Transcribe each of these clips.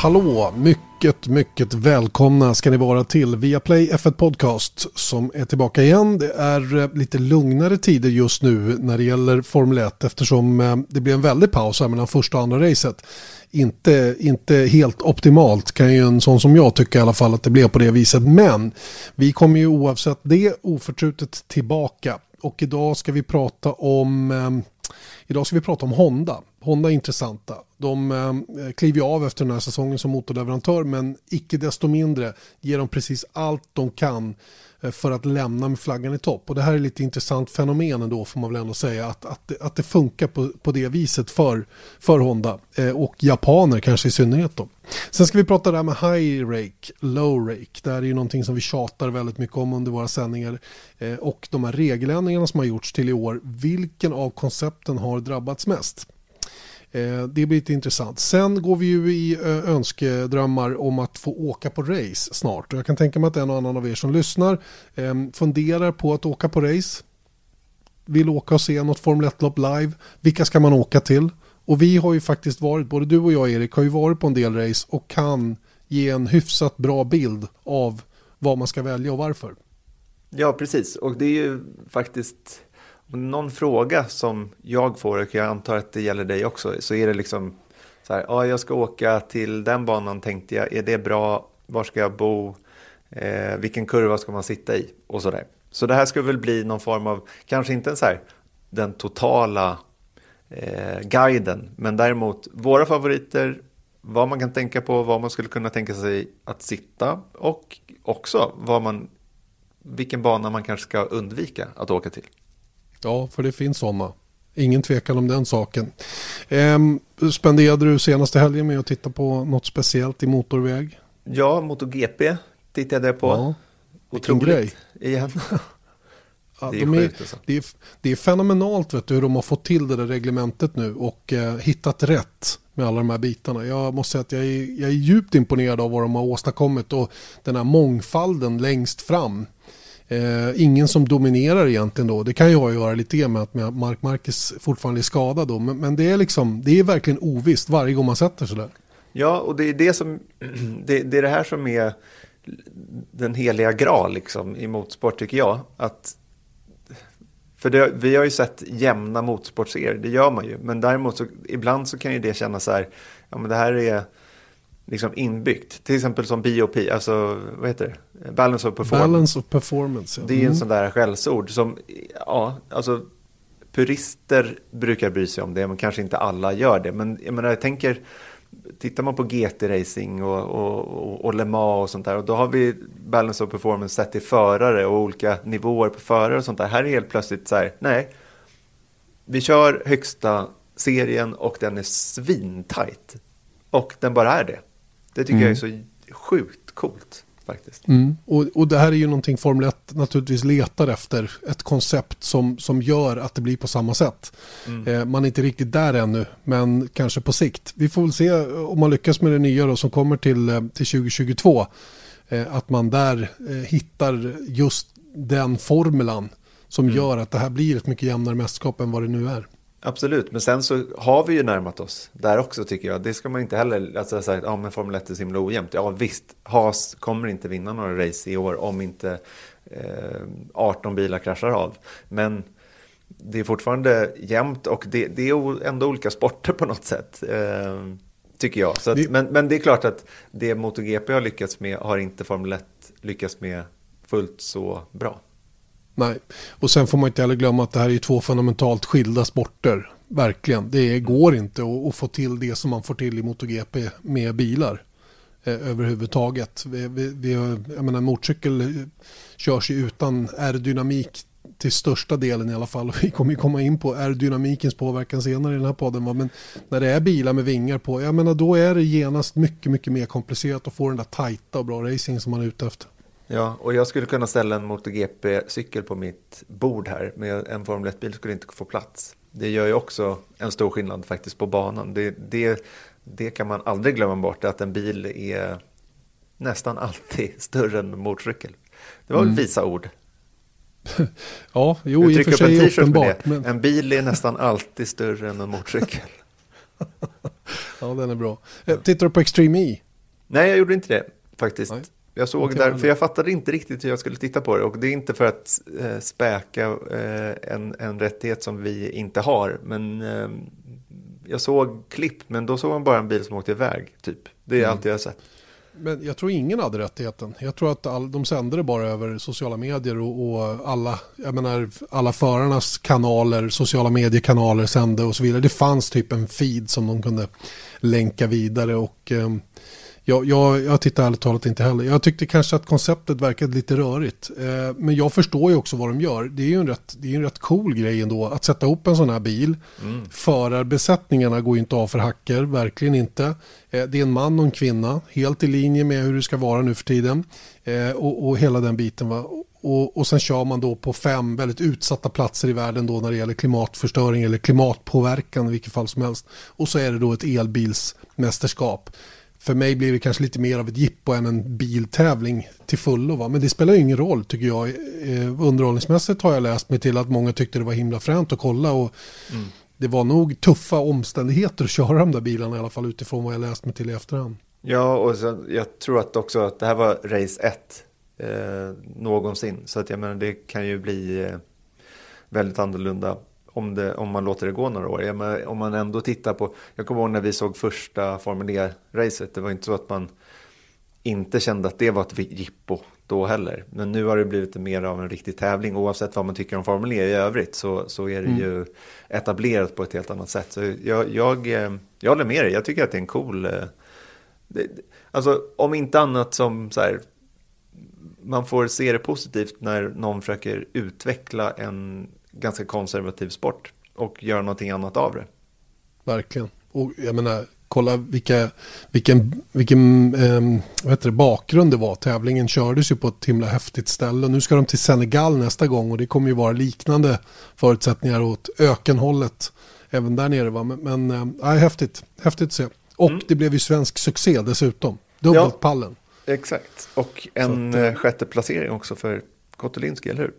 Hallå, mycket, mycket välkomna ska ni vara till Viaplay F1 Podcast som är tillbaka igen. Det är eh, lite lugnare tider just nu när det gäller Formel 1 eftersom eh, det blir en väldig paus här mellan första och andra racet. Inte, inte helt optimalt kan ju en sån som jag tycka i alla fall att det blev på det viset. Men vi kommer ju oavsett det oförtrutet tillbaka. Och idag ska vi prata om eh, Idag ska vi prata om Honda. Honda är intressanta. De eh, kliver av efter den här säsongen som motorleverantör men icke desto mindre ger de precis allt de kan eh, för att lämna med flaggan i topp. Och det här är lite intressant fenomen ändå får man väl ändå säga att, att, att det funkar på, på det viset för, för Honda eh, och japaner kanske i synnerhet då. Sen ska vi prata där med high rake, low rake. Det här är ju någonting som vi tjatar väldigt mycket om under våra sändningar. Eh, och de här regeländringarna som har gjorts till i år, vilken av koncepten har drabbats mest? Eh, det blir lite intressant. Sen går vi ju i eh, önskedrömmar om att få åka på race snart. Jag kan tänka mig att en och annan av er som lyssnar ehm, funderar på att åka på race. Vill åka och se något Formel 1-lopp live. Vilka ska man åka till? Och vi har ju faktiskt varit, både du och jag Erik, har ju varit på en del race och kan ge en hyfsat bra bild av vad man ska välja och varför. Ja, precis. Och det är ju faktiskt någon fråga som jag får, och jag antar att det gäller dig också, så är det liksom så här, ja, jag ska åka till den banan tänkte jag, är det bra, var ska jag bo, eh, vilken kurva ska man sitta i och så där. Så det här ska väl bli någon form av, kanske inte en så här, den totala eh, guiden, men däremot våra favoriter, vad man kan tänka på, vad man skulle kunna tänka sig att sitta och också vad man, vilken bana man kanske ska undvika att åka till. Ja, för det finns sådana. Ingen tvekan om den saken. Ehm, spenderade du senaste helgen med att titta på något speciellt i motorväg? Ja, MotoGP tittade jag på. Ja, Otroligt grej. igen. Ja, det, är de är, alltså. det, är, det är fenomenalt vet du, hur de har fått till det där reglementet nu och eh, hittat rätt med alla de här bitarna. Jag måste säga att jag är, jag är djupt imponerad av vad de har åstadkommit och den här mångfalden längst fram. Eh, ingen som dominerar egentligen då. Det kan ju ha att göra lite grann med att Mark Marquez fortfarande är skadad då. Men, men, det är liksom, det är verkligen ovisst varje gång man sätter sig där. Ja, och det är det som, det, det är det här som är den heliga graal liksom i motorsport tycker jag. Att för det, vi har ju sett jämna motorsportserier, det gör man ju. Men däremot så ibland så kan ju det kännas så här, ja men det här är liksom inbyggt. Till exempel som BOP, alltså vad heter det? Balance of performance. Balance of performance, ja. Det är mm. en sån där skällsord som, ja, alltså purister brukar bry sig om det, men kanske inte alla gör det. Men jag menar, jag tänker, tittar man på GT-racing och, och, och Le Mans och sånt där, och då har vi balance of performance sett i förare och olika nivåer på förare och sånt där. Här är helt plötsligt så här, nej, vi kör högsta serien och den är svintajt. Och den bara är det. Det tycker mm. jag är så sjukt coolt faktiskt. Mm. Och, och det här är ju någonting Formel 1 naturligtvis letar efter. Ett koncept som, som gör att det blir på samma sätt. Mm. Eh, man är inte riktigt där ännu, men kanske på sikt. Vi får väl se om man lyckas med det nya då, som kommer till, eh, till 2022. Eh, att man där eh, hittar just den formulan som mm. gör att det här blir ett mycket jämnare mästerskap än vad det nu är. Absolut, men sen så har vi ju närmat oss där också tycker jag. Det ska man inte heller alltså, säga att ja, men Formel 1 är så himla ojämnt. Ja visst, Haas kommer inte vinna några race i år om inte eh, 18 bilar kraschar av. Men det är fortfarande jämnt och det, det är ändå olika sporter på något sätt. Eh, tycker jag. Att, det... men, men det är klart att det MotoGP har lyckats med har inte Formel 1 lyckats med fullt så bra. Nej, och sen får man inte heller glömma att det här är två fundamentalt skilda sporter. Verkligen, det går inte att, få till det som man får till i MotoGP med bilar eh, överhuvudtaget. Vi, vi, vi, jag menar, motorcykel eh, körs ju utan aerodynamik till största delen i alla fall. Vi kommer ju komma in på aerodynamikens påverkan senare i den här podden. Men när det är bilar med vingar på, jag menar då är det genast mycket, mycket mer komplicerat att få den där tajta och bra racing som man är ute efter. Ja, och jag skulle kunna ställa en MotoGP-cykel på mitt bord här, men en Formel 1-bil skulle inte få plats. Det gör ju också en stor skillnad faktiskt på banan. Det, det, det kan man aldrig glömma bort, att en bil är nästan alltid större än en motorcykel. Det var väl mm. visa ord. ja, jo, i och för sig är uppenbart. Men... En bil är nästan alltid större än en motorcykel. ja, den är bra. Eh, tittar du på Extreme E? Nej, jag gjorde inte det faktiskt. Nej. Jag såg där, för jag fattade inte riktigt hur jag skulle titta på det. Och det är inte för att eh, späka eh, en, en rättighet som vi inte har. Men eh, jag såg klipp, men då såg man bara en bil som åkte iväg. Typ. Det är Mm. allt jag har sett. Men jag tror ingen hade rättigheten. Jag tror att all, de sände det bara över sociala medier och, och alla, jag menar, alla förarnas kanaler, sociala mediekanaler sände och så vidare. Det fanns typ en feed som de kunde länka vidare och eh, jag, jag, jag tittar ärligt talat inte heller. Jag tyckte kanske att konceptet verkade lite rörigt. Eh, men jag förstår ju också vad de gör. Det är ju en rätt, det är en rätt cool grej ändå att sätta upp en sån här bil. Mm. Förarbesättningarna går ju inte av för hacker, verkligen inte. Eh, det är en man och en kvinna, helt i linje med hur det ska vara nu för tiden. Eh, och, och hela den biten. Va? Och, och sen kör man då på fem väldigt utsatta platser i världen då när det gäller klimatförstöring eller klimatpåverkan i vilket fall som helst. Och så är det då ett elbilsmästerskap. För mig blir det kanske lite mer av ett jippo än en biltävling till fullo. Va? Men det spelar ju ingen roll tycker jag. Eh, underhållningsmässigt har jag läst mig till att många tyckte det var himla fränt att kolla. Och Mm. Det var nog tuffa omständigheter att köra de där bilarna i alla fall utifrån vad jag läst mig till i efterhand. Ja, och sen, jag tror att också att det här var race 1 eh, någonsin. Så att jag menar, det kan ju bli eh, väldigt annorlunda om, det, om man låter det gå några år. Jag menar, om man ändå tittar på, jag kommer ihåg när vi såg första Formel E-racet, det var inte så att man inte kände att det var ett jippo då heller. Men nu har det blivit mer av en riktig tävling. Oavsett vad man tycker om Formel E i övrigt så, så är det Mm. ju etablerat på ett helt annat sätt. Så jag, jag, eh, jag håller med dig, jag tycker att det är en cool... eh, Det, alltså om inte annat som så här, man får se det positivt när någon försöker utveckla en ganska konservativ sport och göra någonting annat av det. Verkligen. Och jag menar, kolla vilka, vilken, vilken eh, vad heter det, bakgrund det var. Tävlingen kördes ju på ett himla häftigt ställe. Nu ska de till Senegal nästa gång och det kommer ju vara liknande förutsättningar åt ökenhållet. Även där nere va. Men, men eh, häftigt. Häftigt att se. Och Mm. det blev ju svensk succé dessutom. Dubbelt Ja. pallen. Exakt, och en att, eh, eh, sjätte placering också för Kotolinski, eller hur?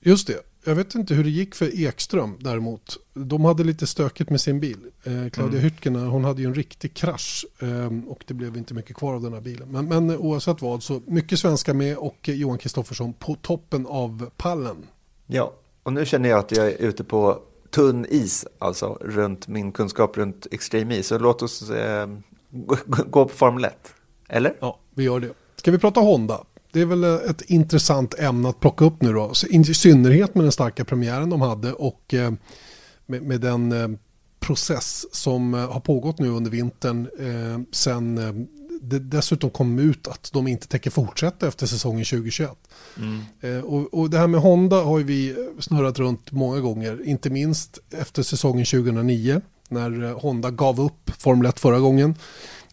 Just det. Jag vet inte hur det gick för Ekström däremot. De hade lite stökigt med sin bil. Eh, Claudia Mm. Hyrtgen, hon hade ju en riktig krasch eh, och det blev inte mycket kvar av den här bilen. Men, men oavsett vad så mycket svenska med och eh, Johan Kristoffersson på toppen av pallen. Ja, och nu känner jag att jag är ute på tunn is, alltså runt min kunskap runt Extreme E. Så låt oss eh, gå, gå på Formel 1. Eller? Ja, vi gör det. Ska vi prata Honda? Det är väl ett intressant ämne att plocka upp nu då. Så I synnerhet med den starka premiären de hade och eh, med, med den eh, process som eh, har pågått nu under vintern sen det dessutom kom ut att de inte tänker fortsätta efter säsongen 2021. Mm. Och, och det här med Honda har vi snurrat runt många gånger, inte minst efter säsongen 2009 när Honda gav upp Formel 1 förra gången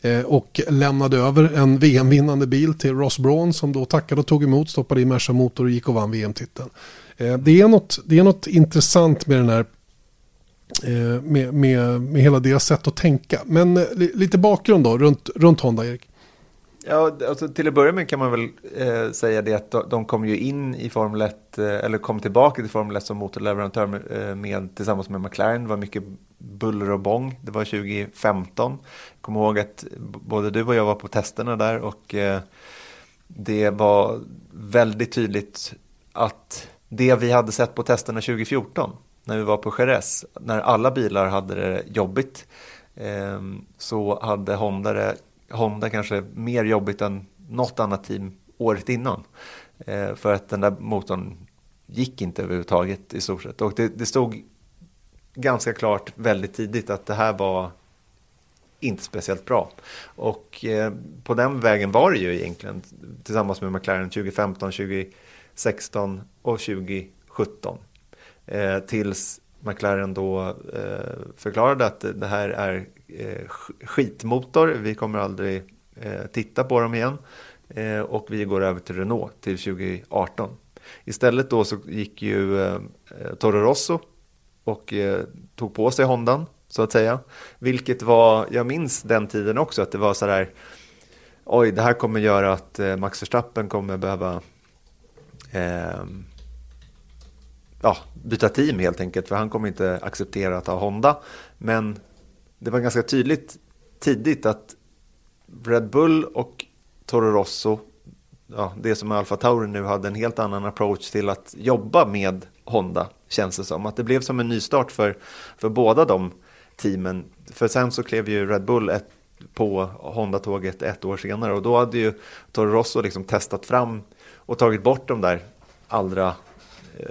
Eh, och lämnade över en VM-vinnande bil till Ross Braun som då tackade och tog emot, stoppade i Merca motor och gick och vann VM-titeln. Eh, det, är något, det är något intressant med den här eh, med, med, med hela deras sätt att tänka. Men lite bakgrund då runt, runt Honda, Erik. Ja, alltså till att börja med kan man väl eh, säga det att de, de kom ju in i Formel 1, eh, eller kom tillbaka till Formel 1 som motorleverantör med, med, tillsammans med McLaren. Det var mycket buller och bång. Det var 2015. Jag kommer ihåg att både du och jag var på testerna där och eh, det var väldigt tydligt att det vi hade sett på testerna 2014 när vi var på Jerez, när alla bilar hade det jobbigt, eh, så hade Honda, det, Honda kanske mer jobbigt än något annat team året innan. Eh, för att den där motorn gick inte överhuvudtaget i stort sett. Och det, det stod ganska klart väldigt tidigt att det här var inte speciellt bra. Och eh, på den vägen var det ju egentligen tillsammans med McLaren 2015, 2016 och 2017. Eh, tills McLaren då eh, förklarade att det här är eh, skitmotor, vi kommer aldrig eh, titta på dem igen. Eh, och vi går över till Renault till 2018. Istället då så gick ju eh, Toro Rosso och eh, tog på sig Hondan så att säga. Vilket var, jag minns den tiden också, att det var så där, oj, det här kommer göra att eh, Max Verstappen kommer behöva eh, ja, byta team helt enkelt, för han kommer inte acceptera att ha Honda. Men det var ganska tydligt tidigt att Red Bull och Toro Rosso, ja, det som är Alfa Tauri nu, hade en helt annan approach till att jobba med Honda, känns det som. Att det blev som en nystart för, för båda de teamen. För sen så klev ju Red Bull ett, på Honda-tåget ett år senare och då hade ju Toro Rosso liksom testat fram och tagit bort de där allra eh,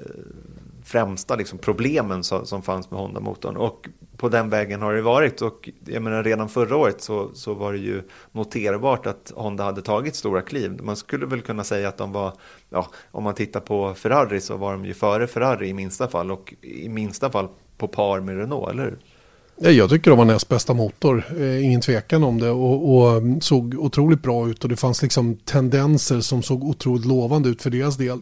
främsta liksom, problemen som, som fanns med Honda-motorn. Och på den vägen har det varit. Och jag menar, redan förra året så, så var det ju noterbart att Honda hade tagit stora kliv. Man skulle väl kunna säga att de var, ja, om man tittar på Ferrari så var de ju före Ferrari i minsta fall och i minsta fall på par med Renault, eller hur? Jag tycker de var näst bästa motor, eh, ingen tvekan om det och, och, mm, såg otroligt bra ut och det fanns liksom tendenser som såg otroligt lovande ut för deras del.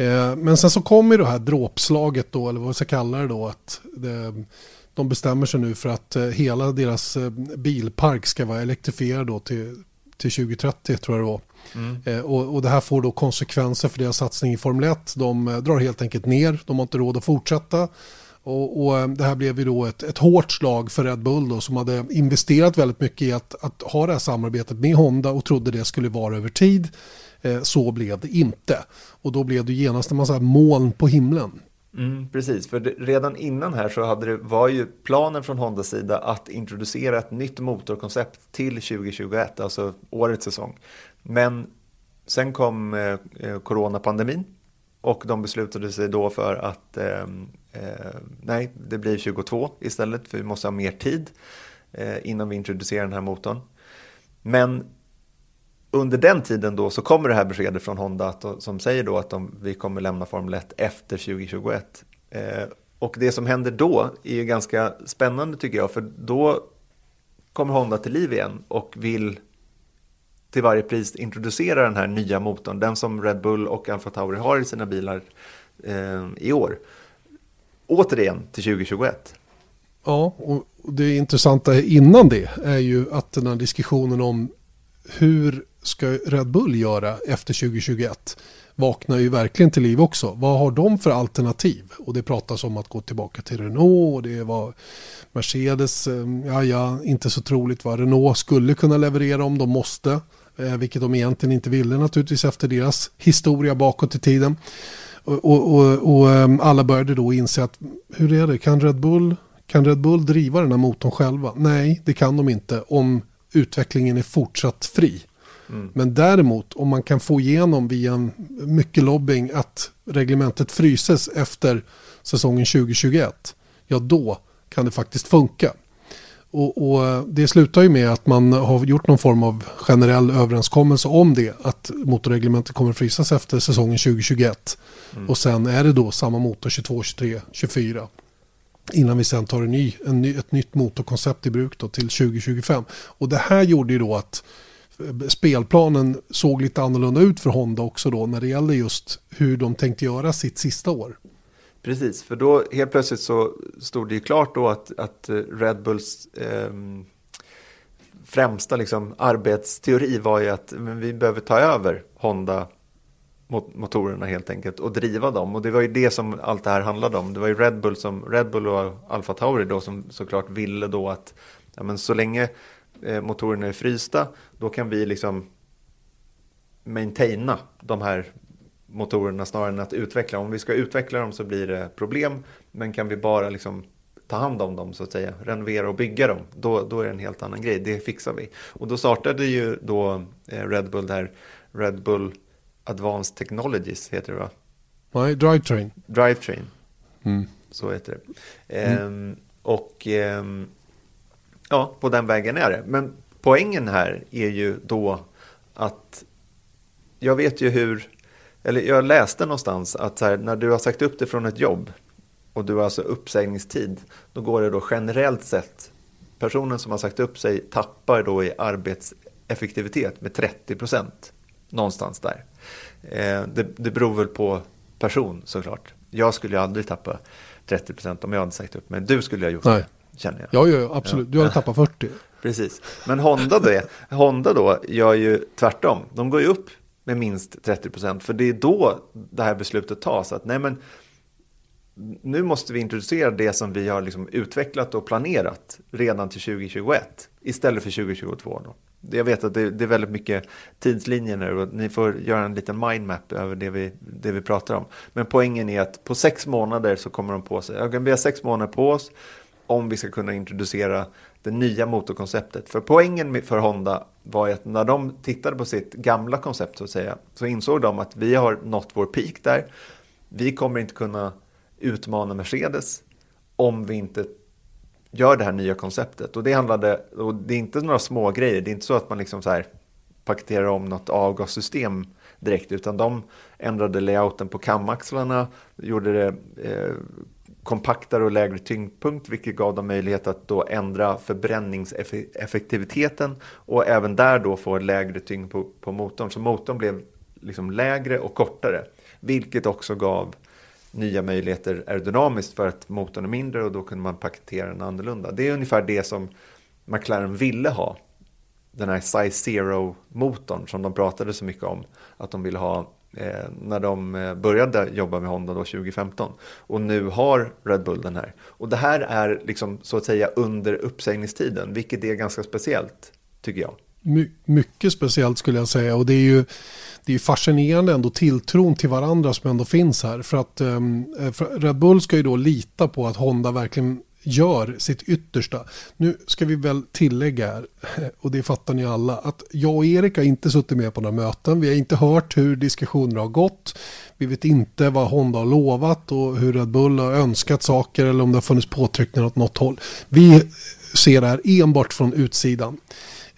Eh, men sen så kommer det här dråpslaget då, eller vad vi ska kalla det då, att det, de bestämmer sig nu för att eh, hela deras eh, bilpark ska vara elektrifierad då till, till 2030 tror jag det var. Mm. Och, och, det här får då konsekvenser för deras satsning i Formel 1. De drar helt enkelt ner, de har inte råd att fortsätta. Och, och det här blev ju då ett, ett hårt slag för Red Bull då, som hade investerat väldigt mycket i att, att ha det här samarbetet med Honda och trodde det skulle vara över tid. Eh, så blev det inte. Och då blev det genast en massa moln på himlen. Mm, precis, för redan innan här så hade det, var ju planen från Hondas sida att introducera ett nytt motorkoncept till 2021, alltså årets säsong. Men sen kom eh, eh, coronapandemin och de beslutade sig då för att eh, eh, nej, det blir 22 istället för vi måste ha mer tid eh, innan vi introducerar den här motorn. Men under den tiden då så kommer det här beskedet från Honda att, som säger då att de, vi kommer lämna Formel 1 efter 2021. Eh, och det som händer då är ju ganska spännande tycker jag, för då kommer Honda till liv igen och vill till varje pris introducera den här nya motorn, den som Red Bull och Alfa Tauri har i sina bilar eh, i år. Återigen till 2021. Ja, och det intressanta innan det är ju att den här diskussionen om hur ska Red Bull göra efter 2021 vaknar ju verkligen till liv också. Vad har de för alternativ? Och det pratas om att gå tillbaka till Renault och det var Mercedes, ehm, ja ja, inte så troligt vad Renault skulle kunna leverera om de måste, eh, vilket de egentligen inte ville naturligtvis efter deras historia bakåt i tiden. Och, och, och, och ehm, alla började då inse att hur är det, kan Red Bull kan Red Bull driva den här motorn själva? Nej, det kan de inte om utvecklingen är fortsatt fri. Mm. Men däremot om man kan få igenom via mycket lobbying att reglementet fryses efter säsongen 2021, ja då kan det faktiskt funka. Och, och, det slutar ju med att man har gjort någon form av generell överenskommelse om det. Att motorreglementet kommer frysas efter säsongen 2021. Mm. Och sen är det då samma motor 22, 23, 24. Innan vi sen tar en ny, en ny, ett nytt motorkoncept i bruk då till 2025. Och det här gjorde ju då att eh, spelplanen såg lite annorlunda ut för Honda också då när det gällde just hur de tänkte göra sitt sista år. Precis, för då helt plötsligt så stod det ju klart då att, att eh, Red Bulls eh, främsta liksom, arbetsteori var ju att men vi behöver ta över Honda motorerna helt enkelt och driva dem. Och det var ju det som allt det här handlade om. Det var ju Red Bull, som, Red Bull och Alfa Tauri då som såklart ville då att ja, men så länge eh, motorerna är frysta, då kan vi liksom maintaina de här motorerna snarare än att utveckla. Om vi ska utveckla dem så blir det problem, men kan vi bara liksom ta hand om dem så att säga, renovera och bygga dem, då, då är det en helt annan grej. Det fixar vi. Och då startade ju då eh, Red Bull där, Red Bull Advanced Technologies heter det va? Nej, Drivetrain. Drivetrain, mm. så heter det. Mm. Ehm, och ehm, ja, på den vägen är det. Men poängen här är ju då att jag vet ju hur, eller jag läste någonstans att här, när du har sagt upp dig från ett jobb och du har alltså uppsägningstid, då går det då generellt sett, personen som har sagt upp sig tappar då i arbetseffektivitet med 30 procent. Någonstans där. Eh, det, det beror väl på person såklart. Jag skulle ju aldrig tappa 30 procent om jag hade sagt upp mig. Du skulle ha gjort Nej. det, känner jag. Ja, ja absolut. Ja. Du hade tappat 40. Precis. Men Honda, det, Honda då gör ju tvärtom. De går ju upp med minst 30 procent. För det är då det här beslutet tas. Att nej men, nu måste vi introducera det som vi har liksom utvecklat och planerat redan till 2021 istället för 2022. Då. Jag vet att det, det är väldigt mycket tidslinjer nu och ni får göra en liten mindmap över det vi, det vi pratar om. Men poängen är att på sex månader så kommer de på sig, vi har sex månader på oss om vi ska kunna introducera det nya motorkonceptet. För poängen för Honda var att när de tittade på sitt gamla koncept så att säga, så insåg de att vi har nått vår peak där. Vi kommer inte kunna utmana Mercedes om vi inte gör det här nya konceptet. Och det handlade, och det är inte några små grejer. det är inte så att man liksom så här paketerar om något avgassystem direkt, utan de ändrade layouten på kamaxlarna, gjorde det eh, kompaktare och lägre tyngdpunkt, vilket gav dem möjlighet att då ändra förbränningseffektiviteten och även där då få lägre tyngd på, på motorn. Så motorn blev liksom lägre och kortare, vilket också gav nya möjligheter aerodynamiskt för att motorn är mindre och då kunde man paketera den annorlunda. Det är ungefär det som McLaren ville ha. Den här Size Zero-motorn som de pratade så mycket om att de ville ha eh, när de eh, började jobba med Honda då 2015. Och nu har Red Bull den här. Och det här är liksom så att säga under uppsägningstiden, vilket är ganska speciellt tycker jag. My mycket speciellt skulle jag säga och det är ju det är fascinerande ändå tilltron till varandra som ändå finns här. För att ehm, eh, för Red Bull ska ju då lita på att Honda verkligen gör sitt yttersta. Nu ska vi väl tillägga här, och det fattar ni alla, att jag och Erik har inte suttit med på några möten. Vi har inte hört hur diskussioner har gått. Vi vet inte vad Honda har lovat och hur Red Bull har önskat saker eller om det har funnits påtryckningar åt något håll. Vi ser det här enbart från utsidan.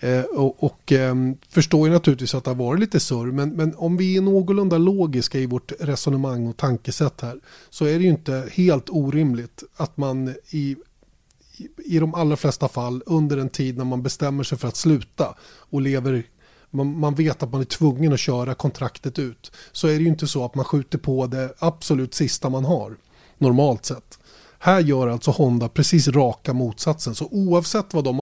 Eh, och, och eh, förstår ju naturligtvis att det har varit lite surr, men, men om vi är någorlunda logiska i vårt resonemang och tankesätt här så är det ju inte helt orimligt att man i, i de allra flesta fall under en tid när man bestämmer sig för att sluta och lever man, man, vet att man är tvungen att köra kontraktet ut så är det ju inte så att man skjuter på det absolut sista man har normalt sett. Här gör alltså Honda precis raka motsatsen så oavsett vad de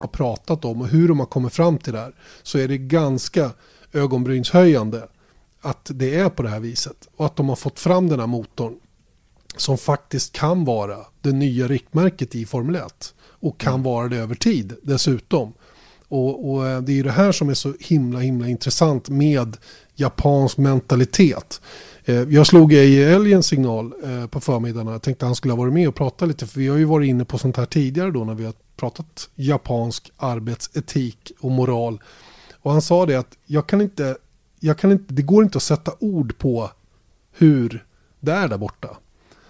Har pratat om och hur de har kommit fram till det här så är det ganska ögonbrynshöjande att det är på det här viset och att de har fått fram den här motorn som faktiskt kan vara det nya riktmärket i Formel 1 och kan mm. vara det över tid dessutom. Och, och, eh, det är ju det här som är så himla himla intressant med japansk mentalitet. Eh, jag slog i älgens signal eh, på förmiddagen. Jag tänkte att han skulle ha varit med och prata lite. För vi har ju varit inne på sånt här tidigare då när vi har pratat japansk arbetsetik och moral. Och han sa det att jag kan inte, jag kan inte, det går inte att sätta ord på hur det är där borta.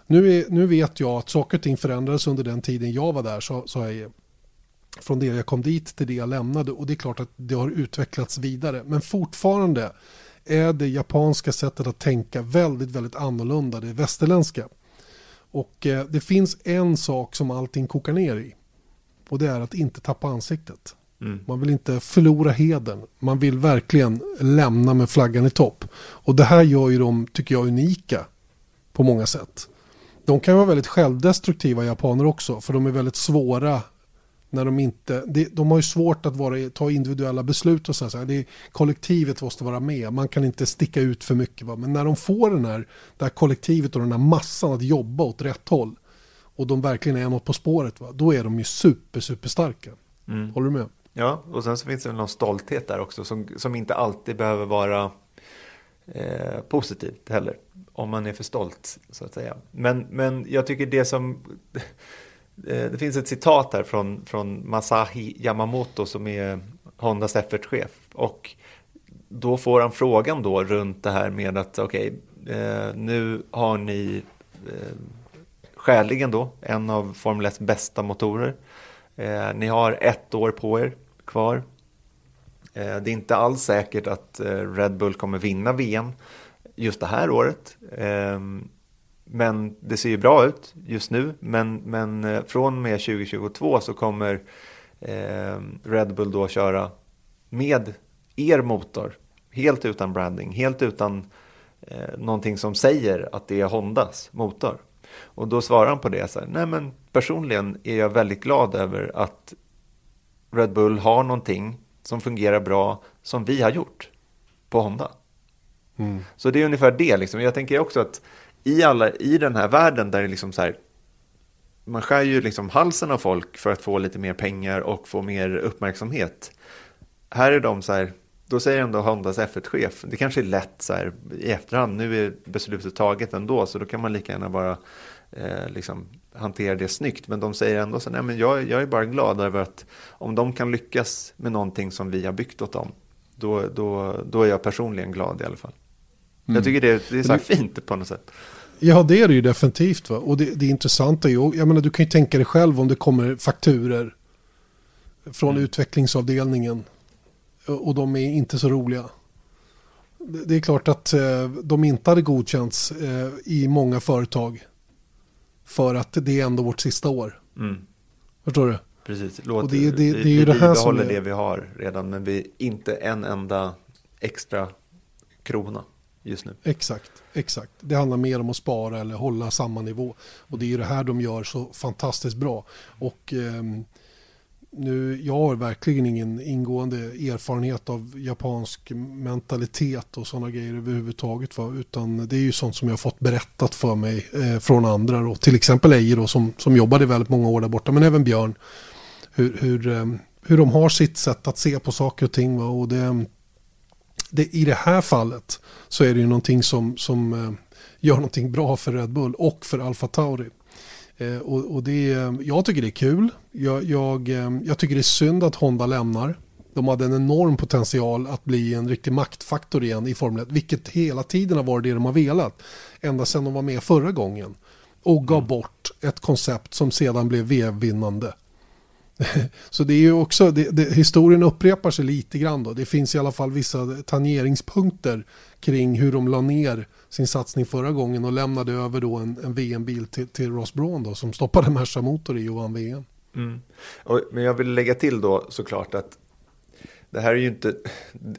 Nu, är, nu vet jag att saker och ting förändrades under den tiden jag var där, så, så jag från det jag kom dit till det jag lämnade och det är klart att det har utvecklats vidare. Men fortfarande är det japanska sättet att tänka väldigt, väldigt annorlunda, det västerländska. Och eh, det finns en sak som allting kokar ner i. Och det är att inte tappa ansiktet. Mm. Man vill inte förlora heden. Man vill verkligen lämna med flaggan i topp. Och det här gör ju dem, tycker jag, unika på många sätt. De kan vara väldigt självdestruktiva japaner också, för de är väldigt svåra när de inte, de har ju svårt att vara, ta individuella beslut och så här, det, kollektivet måste vara med, man kan inte sticka ut för mycket. Va? Men när de får den här, det här kollektivet och den här massan att jobba åt rätt håll och de verkligen är något på spåret, va? då är de ju super, super starka. Mm. Håller du med? Ja, och sen så finns det någon stolthet där också som, som inte alltid behöver vara eh, positivt heller. Om man är för stolt så att säga. Men, men jag tycker det som Eh, det finns ett citat här från, från Masahi Yamamoto som är Hondas F1-chef. Och då får han frågan då runt det här med att okej, okay, eh, nu har ni eh, skäligen då en av Formel 1 bästa motorer. Eh, ni har ett år på er kvar. Eh, det är inte alls säkert att eh, Red Bull kommer vinna VM just det här året. Ehm, men det ser ju bra ut just nu. Men, men eh, från och med 2022 så kommer ehm, Red Bull då köra med er motor. Helt utan branding, helt utan eh, någonting som säger att det är Hondas motor. Och då svarar han på det så här, nej men personligen är jag väldigt glad över att Red Bull har någonting som fungerar bra som vi har gjort på Honda. Mm. Så det är ungefär det. Liksom. Jag tänker också att i, alla, i den här världen där det liksom så här, man skär ju liksom halsen av folk för att få lite mer pengar och få mer uppmärksamhet. Här är de så här, då säger ändå Hondas F1-chef, det kanske är lätt så här i efterhand, nu är beslutet taget ändå, så då kan man lika gärna bara eh, liksom hantera det snyggt. Men de säger ändå så nej men jag, jag är bara glad över att om de kan lyckas med någonting som vi har byggt åt dem, då, då, då är jag personligen glad i alla fall. Mm. Jag tycker det, det är så här fint på något sätt. Ja, det är det ju definitivt. Va? Och det, det intressanta är ju, jag menar du kan ju tänka dig själv om det kommer fakturer från mm. utvecklingsavdelningen och de är inte så roliga. Det är klart att eh, de inte hade godkänts eh, i många företag för att det är ändå vårt sista år. Mm. Förstår du? Precis, Låt, och det, det, det, det är ju det här som är... det vi har redan men vi inte en enda extra krona just nu. Exakt, exakt. Det handlar mer om att spara eller hålla samma nivå. Och det är ju det här de gör så fantastiskt bra. Och eh, nu, jag har verkligen ingen ingående erfarenhet av japansk mentalitet och sådana grejer överhuvudtaget. Va? Utan det är ju sånt som jag har fått berättat för mig eh, från andra. Då. Till exempel Eje då, som, som jobbade väldigt många år där borta, men även Björn. Hur, hur, eh, hur de har sitt sätt att se på saker och ting. Va? Och det, ehm, det, I det här fallet så är det ju någonting som, som eh, gör någonting bra för Red Bull och för Alfa Tauri. Eh, och, och det, jag tycker det är kul. Jag, jag, eh, jag tycker det är synd att Honda lämnar. De hade en enorm potential att bli en riktig maktfaktor igen i Formel 1, vilket hela tiden har varit det de har velat. Ända sedan de var med förra gången. Och gav mm. bort ett koncept som sedan blev VM-vinnande. Så det är ju också, det, det, historien upprepar sig lite grann då. Det finns i alla fall vissa tangeringspunkter kring hur de la ner sin satsning förra gången och lämnade över då en, en VM-bil till, till Ross Braun då, som stoppade Merca motor i och vann VM. Mm. Och, men jag vill lägga till då såklart att det här är ju inte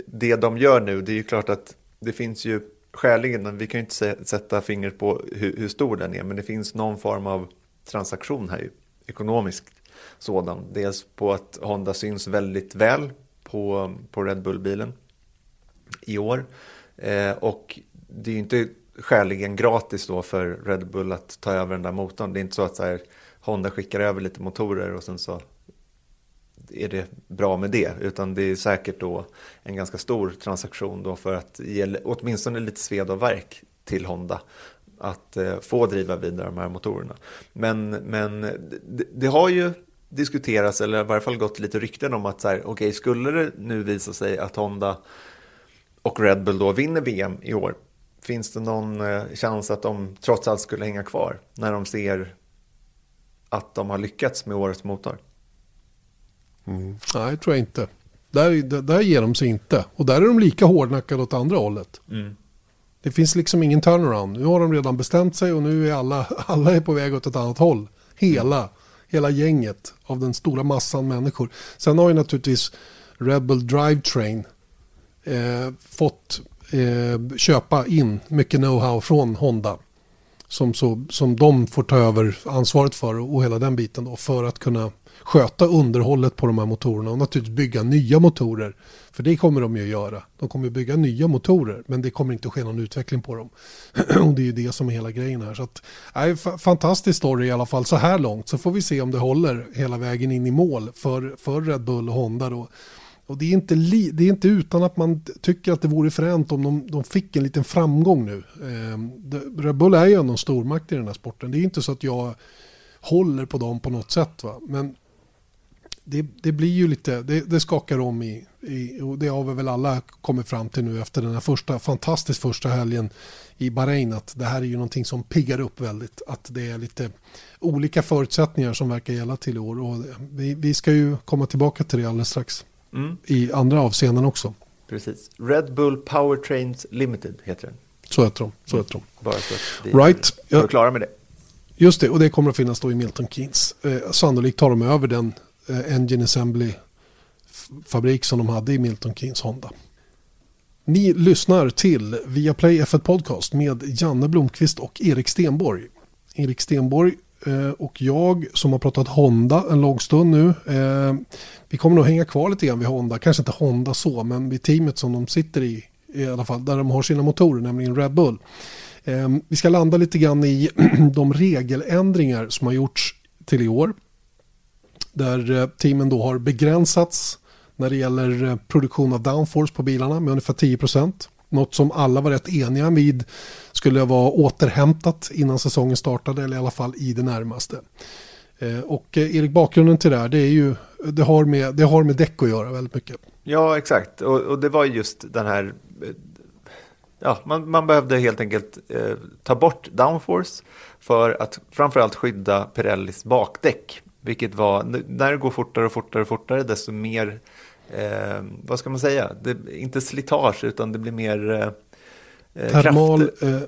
det de gör nu. Det är ju klart att det finns ju skäligen, vi kan ju inte sätta fingret på hur, hur stor den är, men det finns någon form av transaktion här ju, ekonomiskt sådan. Dels på att Honda syns väldigt väl på, på Red Bull-bilen i år. Eh, och det är ju inte skäligen gratis då för Red Bull att ta över den där motorn. Det är inte så att så här, Honda skickar över lite motorer och sen så är det bra med det. Utan det är säkert då en ganska stor transaktion då för att ge åtminstone lite sved och verk till Honda att eh, få driva vidare de här motorerna. Men, men det, det, har ju diskuterats, eller i varje fall gått lite rykten om att så här, okay, skulle det nu visa sig att Honda och Red Bull då vinner VM i år, finns det någon eh, chans att de trots allt skulle hänga kvar när de ser att de har lyckats med årets motor? Mm. Nej, tror jag inte. Där, där, där ger de sig inte. Och där är de lika hårdnackade åt andra hållet. Mm. Det finns liksom ingen turnaround. Nu har de redan bestämt sig och nu är alla, alla är på väg åt ett annat håll. Hela, hela gänget av den stora massan människor. Sen har ju naturligtvis Rebel Drivetrain eh, fått eh, köpa in mycket know-how från Honda som, så, som de får ta över ansvaret för och hela den biten då för att kunna sköta underhållet på de här motorerna och naturligtvis bygga nya motorer. För det kommer de ju att göra. De kommer att bygga nya motorer men det kommer inte att ske någon utveckling på dem. och det är ju det som är hela grejen här. Så att, nej, fantastisk story i alla fall så här långt. Så får vi se om det håller hela vägen in i mål för, för Red Bull och Honda då. Och det är, inte li, det är inte utan att man tycker att det vore fränt om de, de fick en liten framgång nu. Eh, Red Bull är ju ändå en stormakt i den här sporten. Det är inte så att jag håller på dem på något sätt. Va? Men det, det blir ju lite, det, det skakar om i, i, och det har vi väl alla kommit fram till nu efter den här första, fantastiskt första helgen i Bahrain att det här är ju någonting som piggar upp väldigt. Att det är lite olika förutsättningar som verkar gälla till i år och vi, vi ska ju komma tillbaka till det alldeles strax. Mm. I andra avseenden också. Precis. Red Bull Powertrains Limited heter den. Så heter de. Så heter de. Bara så att vi right. är klara med det. Just det, och det kommer att finnas då i Milton Keynes. Eh, sannolikt tar de över den eh, Engine Assembly fabrik som de hade i Milton Keynes Honda. Ni lyssnar till Viaplay F1 Podcast med Janne Blomqvist och Erik Stenborg. Erik Stenborg Eh, och jag som har pratat Honda en lång stund nu. Eh, vi kommer nog hänga kvar lite grann vid Honda, kanske inte Honda så, men vid teamet som de sitter i i alla fall, där de har sina motorer, nämligen Red Bull. Eh, vi ska landa lite grann i de regeländringar som har gjorts till i år. Där eh, teamen då har begränsats när det gäller eh, produktion av downforce på bilarna med ungefär 10 något som alla var rätt eniga vid skulle vara återhämtat innan säsongen startade eller i alla fall i det närmaste. Eh, och eh, Erik, bakgrunden till det här det är ju det har med, det har med däck att göra väldigt mycket. Ja, exakt. Och, och det var just den här eh, ja, man, man behövde helt enkelt eh, ta bort downforce för att framförallt skydda Pirellis bakdäck. Vilket var, när det går fortare och fortare och fortare, desto mer eh, vad ska man säga, det, inte slitage utan det blir mer eh, eh Termal, eh,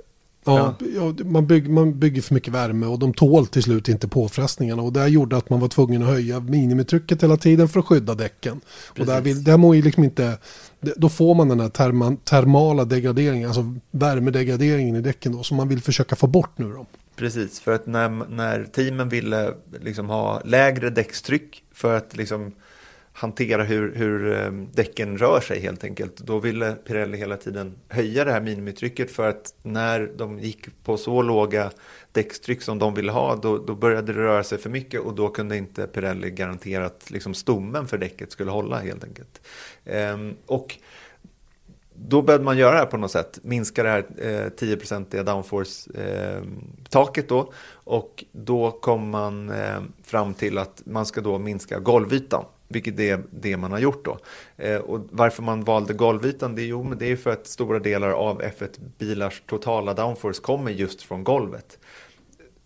ja, ja. Man, bygger, man bygger för mycket värme och de tål till slut inte påfrestningarna och det gjorde att man var tvungen att höja minimitrycket hela tiden för att skydda däcken. Precis. Och där, vill, där må ju liksom inte, då får man den här terma, termala degraderingen, alltså värmedegraderingen i däcken då, som man vill försöka få bort nu då. Precis, för att när, när teamen ville liksom ha lägre däckstryck för att liksom hantera hur, hur ehm, däcken rör sig helt enkelt. Då ville Pirelli hela tiden höja det här minimitrycket för att när de gick på så låga däckstryck som de ville ha då, då började det röra sig för mycket och då kunde inte Pirelli garantera att liksom stommen för däcket skulle hålla helt enkelt. Ehm, och då behövde man göra det här på något sätt, minska det här eh, 10-procentiga downforce-taket ehm, eh, då och då kom man eh, fram till att man ska då minska golvytan vilket är det man har gjort då. Eh, och varför man valde golvytan, det är, jo, men det är för att stora delar av F1-bilars totala downforce kommer just från golvet.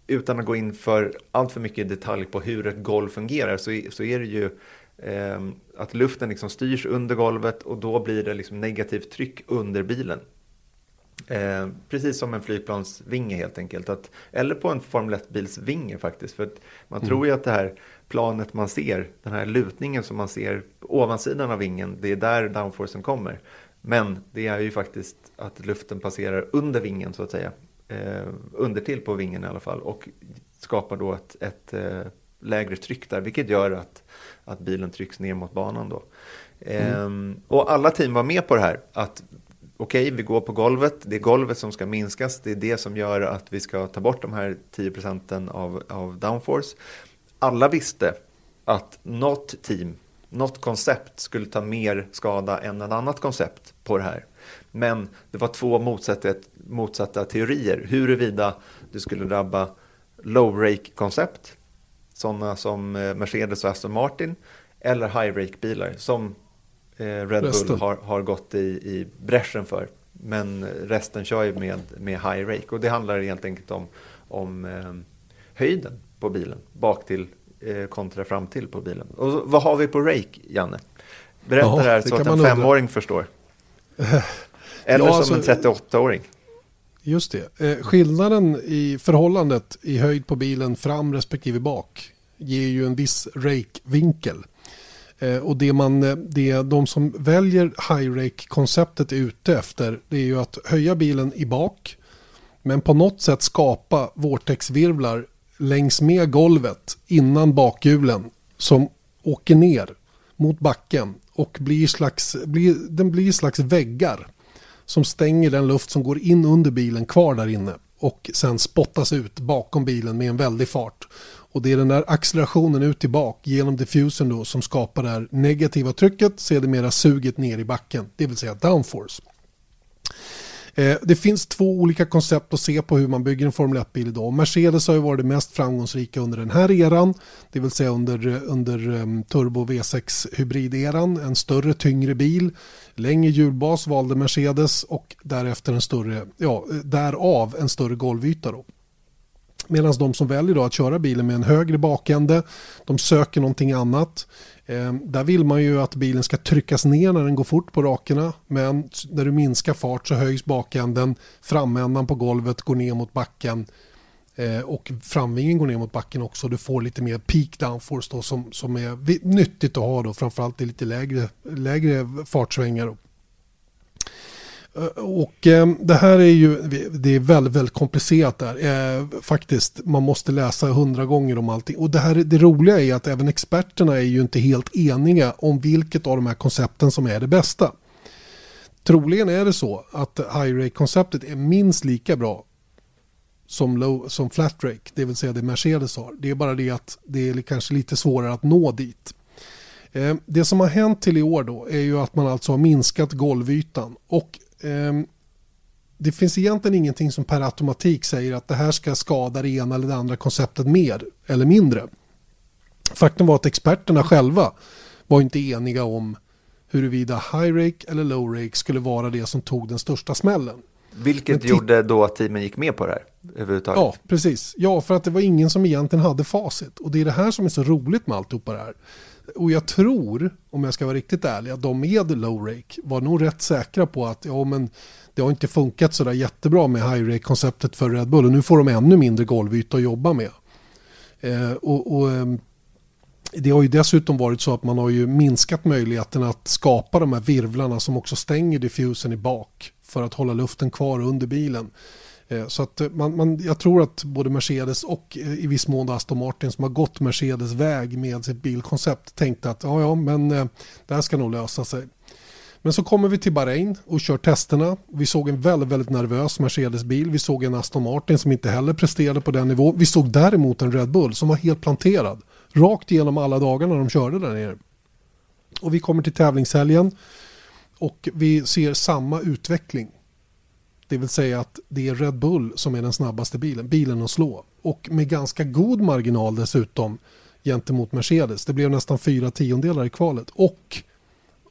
Utan att gå in för allt för mycket detalj på hur ett golv fungerar så, så är det ju eh, att luften liksom styrs under golvet och då blir det liksom negativt tryck under bilen. Eh, precis som en flygplansvinge helt enkelt. Att, eller på en Formel 1-bils vinge faktiskt. För man mm. tror ju att det här planet man ser, den här lutningen som man ser ovansidan av vingen, det är där downforcen kommer. Men det är ju faktiskt att luften passerar under vingen så att säga. Eh, undertill på vingen i alla fall och skapar då ett, ett eh, lägre tryck där, vilket gör att, att bilen trycks ner mot banan då. Mm. Eh, och alla team var med på det här, att okej, okay, vi går på golvet, det är golvet som ska minskas, det är det som gör att vi ska ta bort de här 10 procenten av, av downforce alla visste att något team, något koncept skulle ta mer skada än ett annat koncept på det här. Men det var två motsatta, motsatta teorier huruvida det skulle drabba low rake-koncept, sådana som eh, Mercedes och Aston Martin, eller high rake-bilar som eh, Red resten. Bull har, har gått i, i bräschen för. Men resten kör ju med, med high rake och det handlar helt enkelt om, om eh, höjden på bilen, bak till eh, kontra fram till på bilen. Och vad har vi på rake, Janne? Berätta ja, det här så att en femåring förstår. Eller ja, som alltså, en 38-åring. Just det. Eh, skillnaden i förhållandet i höjd på bilen fram respektive bak ger ju en viss rake-vinkel. Eh, och det, man, eh, det de som väljer high rake-konceptet är ute efter det är ju att höja bilen i bak Men på något sätt skapa vortexvirvlar längs med golvet innan bakhjulen som åker ner mot backen och blir slags, blir, den blir slags väggar som stänger den luft som går in under bilen kvar där inne och sen spottas ut bakom bilen med en väldig fart. Och det är den där accelerationen ut till bak genom diffusen då som skapar det här negativa trycket, sedermera suget ner i backen, det vill säga downforce. Eh, det finns två olika koncept att se på hur man bygger en Formel 1-bil idag. Mercedes har ju varit det mest framgångsrika under den här eran, det vill säga under, eh, under um, turbo V6 hybrideran, en större tyngre bil, längre hjulbas valde Mercedes och därefter en större, ja, eh, därav en större golvyta då. Medan de som väljer då att köra bilen med en högre bakände, de söker någonting annat. Eh, där vill man ju att bilen ska tryckas ner när den går fort på rakerna. Men när du minskar fart så höjs bakänden, framändan på golvet går ner mot backen eh, och framvingen går ner mot backen också. Du får lite mer peak downforce då, som, som är nyttigt att ha då, framförallt i lite lägre, lägre fartsvängar. Eh, och eh, det här är ju det är väldigt, väldigt komplicerat där. Eh, faktiskt, man måste läsa hundra gånger om allting. Och det, här, det roliga är att även experterna är ju inte helt eniga om vilket av de här koncepten som är det bästa. Troligen är det så att high rake-konceptet är minst lika bra som, low, som flat rake, det vill säga det Mercedes har. Det är bara det att det är kanske lite svårare att nå dit. Eh, det som har hänt till i år då är ju att man alltså har minskat golvytan och Ehm, det finns egentligen ingenting som per automatik säger att det här ska skada det ena eller det andra konceptet mer eller mindre. Faktum var att experterna själva var inte eniga om huruvida high rake eller low rake skulle vara det som tog den största smällen. Vilket gjorde då att teamen gick med på det här överhuvudtaget? Ja, precis. Ja, för att det var ingen som egentligen hade facit. Och det är det här som är så roligt med alltihopa det här. Och jag tror, om jag ska vara riktigt ärlig, att de med low rake var nog rätt säkra på att ja, men det har inte funkat så där jättebra med high rake-konceptet för Red Bull och nu får de ännu mindre golvyta att jobba med. Eh, och, och eh, det har ju dessutom varit så att man har ju minskat möjligheten att skapa de här virvlarna som också stänger diffusen i bak för att hålla luften kvar under bilen. Eh, så att eh, man, man, jag tror att både Mercedes och eh, i viss mån Aston Martin som har gått Mercedes väg med sitt bilkoncept tänkte att ja, ja, men det här ska nog lösa sig. Men så kommer vi till Bahrain och kör testerna. Vi såg en väldigt, väldigt nervös Mercedes-bil. Vi såg en Aston Martin som inte heller presterade på den nivån. Vi såg däremot en Red Bull som var helt planterad. Rakt igenom alla dagar när de körde där nere. Och vi kommer till tävlingshelgen och vi ser samma utveckling. Det vill säga att det är Red Bull som är den snabbaste bilen, bilen att slå. Och med ganska god marginal dessutom gentemot Mercedes. Det blev nästan fyra tiondelar i kvalet. Och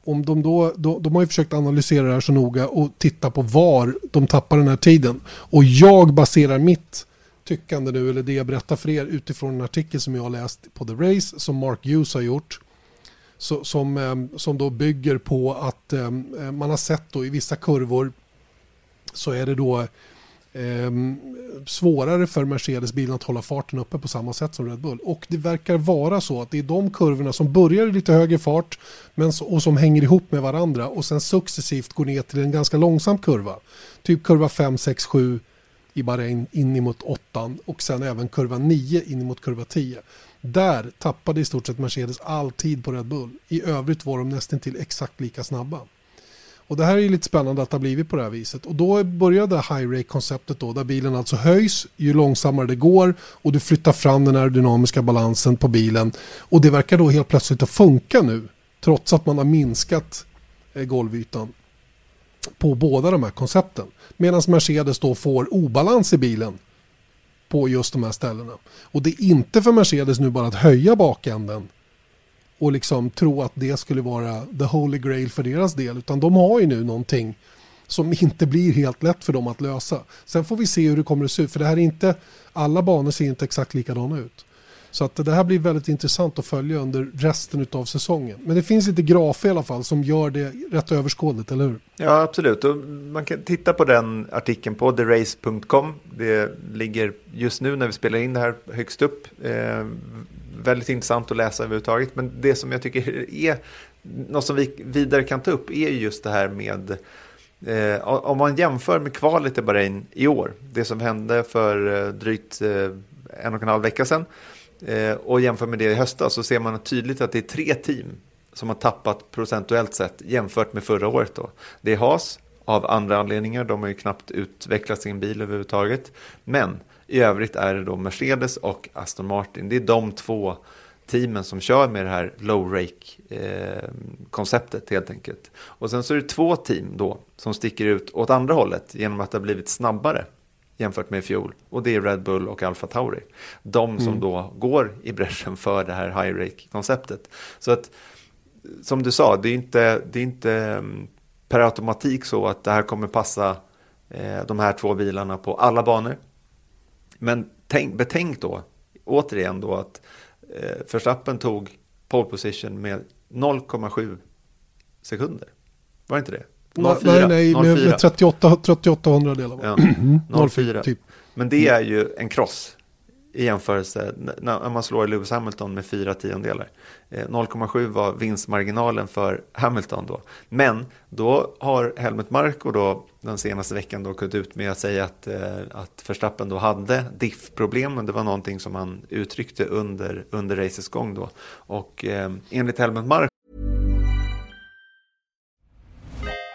om de, då, då, de har ju försökt analysera det här så noga och titta på var de tappar den här tiden. Och jag baserar mitt tyckande nu, eller det jag berättar för er utifrån en artikel som jag har läst på The Race som Mark Hughes har gjort. Så, som, eh, som då bygger på att eh, eh, man har sett då i vissa kurvor så är det då eh, svårare för Mercedes-bilen att hålla farten uppe på samma sätt som Red Bull. Och det verkar vara så att det är de kurvorna som börjar i lite högre fart men, och som hänger ihop med varandra och sen successivt går ner till en ganska långsam kurva. Typ kurva 5, 6, 7 i Bahrain in mot 8 och sen även kurva 9 in mot kurva 10. Där tappade i stort sett Mercedes all tid på Red Bull. I övrigt var de nästan till exakt lika snabba. Och det här är ju lite spännande att det har blivit på det här viset. Och då började high rake-konceptet då, där bilen alltså höjs ju långsammare det går och du flyttar fram den aerodynamiska balansen på bilen. Och det verkar då helt plötsligt att funka nu, trots att man har minskat eh, golvytan på båda de här koncepten. Medan Mercedes då får obalans i bilen på just de här ställena. Och det är inte för Mercedes nu bara att höja bakänden och liksom tro att det skulle vara the holy grail för deras del. Utan de har ju nu någonting som inte blir helt lätt för dem att lösa. Sen får vi se hur det kommer att se ut. För det här är inte, alla banor ser inte exakt likadana ut. Så att det här blir väldigt intressant att följa under resten av säsongen. Men det finns lite grafer i alla fall som gör det rätt överskådligt, eller hur? Ja, absolut. Och man kan titta på den artikeln på therace.com. Det ligger just nu när vi spelar in det här högst upp. Eh, väldigt intressant att läsa överhuvudtaget. Men det som jag tycker är något som vi vidare kan ta upp är just det här med Eh, om man jämför med kvalet i Bahrain i år, det som hände för eh, drygt eh, en och en halv vecka sedan, Eh, och jämför med det i höstas så ser man tydligt att det är tre team som har tappat procentuellt sett jämfört med förra året. Då. Det är Haas av andra anledningar, de har ju knappt utvecklat sin bil överhuvudtaget. Men i övrigt är det då Mercedes och Aston Martin. Det är de två teamen som kör med det här low rake eh, konceptet helt enkelt. Och sen så är det två team då som sticker ut åt andra hållet genom att det har blivit snabbare jämfört med i fjol. Och det är Red Bull och Alfa Tauri. De som mm. då går i bräschen för det här high rake konceptet. Så att som du sa, det är inte, det är inte mm, per automatik så att det här kommer passa eh, de här två bilarna på alla banor. Men tänk, betänk då, återigen då att eh, Verstappen tog pole position med 0,7 sekunder. Var det inte det? 04, nej, nej, 04. med, med 38, 38 hundradelar. Ja, 04. Typ. Men det är ju en cross i jämförelse när man slår Lewis Hamilton med fyra tiondelar. 0,7 eh, var vinstmarginalen för Hamilton då. Men då har Helmut Marko då den senaste veckan då gått ut med att säga att, eh, att Verstappen då hade diff-problem och det var någonting som han uttryckte under, under racets gång då. Och eh, enligt Helmut Marko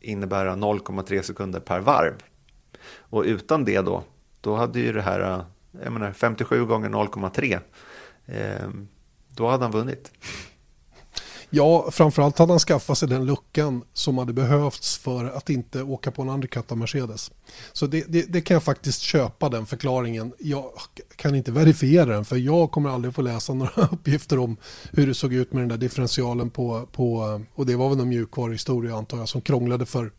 innebära 0,3 sekunder per varv. Och utan det då, då hade ju det här eh, jag menar 57 gånger 0,3. Eh, då hade han vunnit. Ja, framförallt hade han skaffat sig den luckan som hade behövts för att inte åka på en undercut av Mercedes. Så det, det, det, kan jag faktiskt köpa den förklaringen. Jag kan inte verifiera den för jag kommer aldrig få läsa några uppgifter om hur det såg ut med den där differentialen på, på och det var väl någon mjukvaruhistoria antar jag som krånglade för,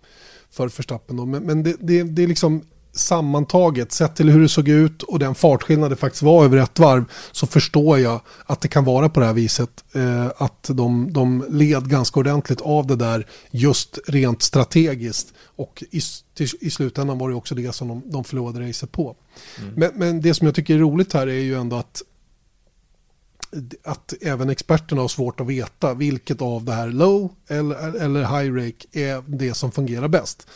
för Verstappen. Men, men det, det, det är liksom sammantaget, sett till hur det såg ut och den fartskillnad det faktiskt var över ett varv, så förstår jag att det kan vara på det här viset. Eh, att de, de led ganska ordentligt av det där just rent strategiskt. Och i, till, i slutändan var det också det som de, de förlorade racet på. Mm. Men, men det som jag tycker är roligt här är ju ändå att att även experterna har svårt att veta vilket av det här low eller, eller high rake är det som fungerar bäst.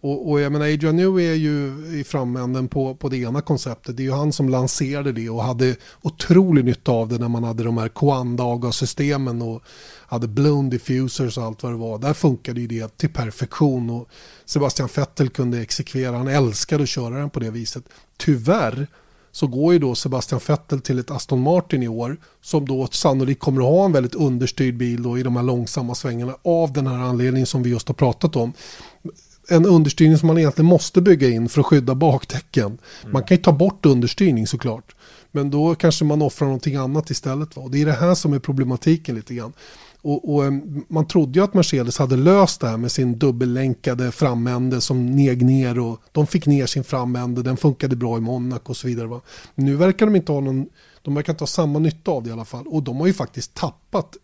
Och, och jag menar Adrian New är ju i framänden på, på det ena konceptet. Det är ju han som lanserade det och hade otrolig nytta av det när man hade de här Coanda avgassystemen och hade blown diffusers och allt vad det var. Där funkade ju det till perfektion och Sebastian Vettel kunde exekvera. Han älskade att köra den på det viset. Tyvärr så går ju då Sebastian Vettel till ett Aston Martin i år som då sannolikt kommer att ha en väldigt understyrd bil då i de här långsamma svängarna av den här anledningen som vi just har pratat om en understyrning som man egentligen måste bygga in för att skydda bakdäcken. Mm. Man kan ju ta bort understyrning såklart. Men då kanske man offrar någonting annat istället. Va? Och det är det här som är problematiken lite grann. Och, och, man trodde ju att Mercedes hade löst det här med sin dubbellänkade framände som neg ner och de fick ner sin framände, den funkade bra i Monaco och så vidare. Va? Nu verkar de inte ha någon, de verkar inte ha samma nytta av det i alla fall. Och de har ju faktiskt tappat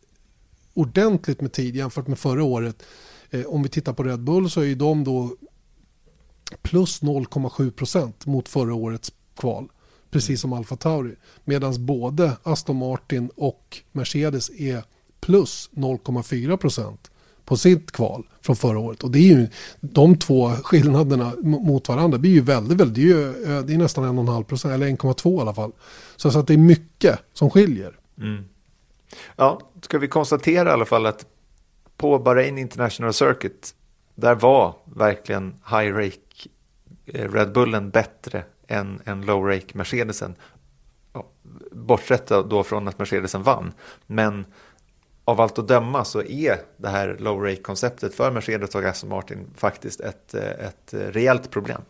ordentligt med tid jämfört med förra året. Eh, om vi tittar på Red Bull så är de då plus 0,7 procent mot förra årets kval. Precis som Alfa Tauri. Medan både Aston Martin och Mercedes är plus 0,4 procent på sitt kval från förra året. Och det är ju de två skillnaderna mot varandra blir ju väldigt, väldigt, det är, ju, det är nästan 1,5 procent eller 1,2 i alla fall. Så, så att det är mycket som skiljer. Mm. Ja, ska vi konstatera i alla fall att på Bahrain International Circuit, där var verkligen high rake eh, Red Bullen bättre än, än low rake Mercedesen bortsett då från att Mercedesen vann. Men av allt att döma så är det här low rake-konceptet för Mercedes och Aston Martin faktiskt ett, eh, ett eh, rejält problem.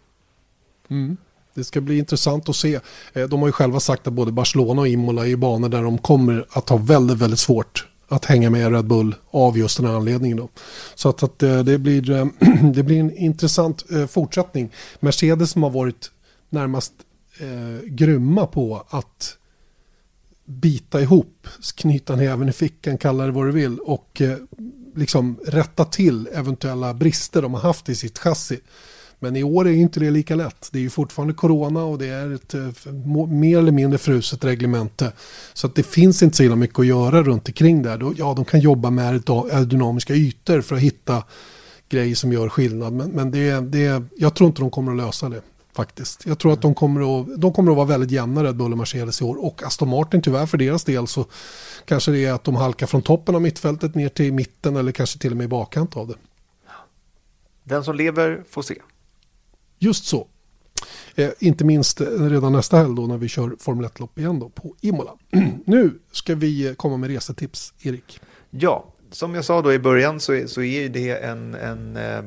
Mm. Det ska bli intressant att se. De har ju själva sagt att både Barcelona och Imola är banor där de kommer att ha väldigt, väldigt svårt att hänga med Red Bull av just den här anledningen. Då. Så att, att eh, det, blir, eh, det blir en intressant eh, fortsättning. Mercedes som har varit närmast eh, grymma på att bita ihop, knyta näven i fickan, kalla det vad du vill och eh, liksom rätta till eventuella brister de har haft i sitt chassi. Men i år är inte det lika lätt. Det är ju fortfarande corona och det är ett eh, mer eller mindre fruset reglemente. Så att det finns inte så illa mycket att göra runt omkring där. Ja, de kan jobba med aerodynamiska ytor för att hitta grejer som gör skillnad. Men, men det, det, jag tror inte de kommer att lösa det faktiskt. Jag tror att de kommer att, de kommer att vara väldigt jämna Red Bull och Mercedes i år. Och Aston Martin tyvärr för deras del så kanske det är att de halkar från toppen av mittfältet ner till mitten eller kanske till och med i bakkant av det. Den som lever får se. Just så. Eh, inte minst eh, redan nästa helg då när vi kör Formel 1-lopp igen då på Imola. nu ska vi eh, komma med resetips, Erik. Ja, som jag sa då i början så, är, så är det en, en eh,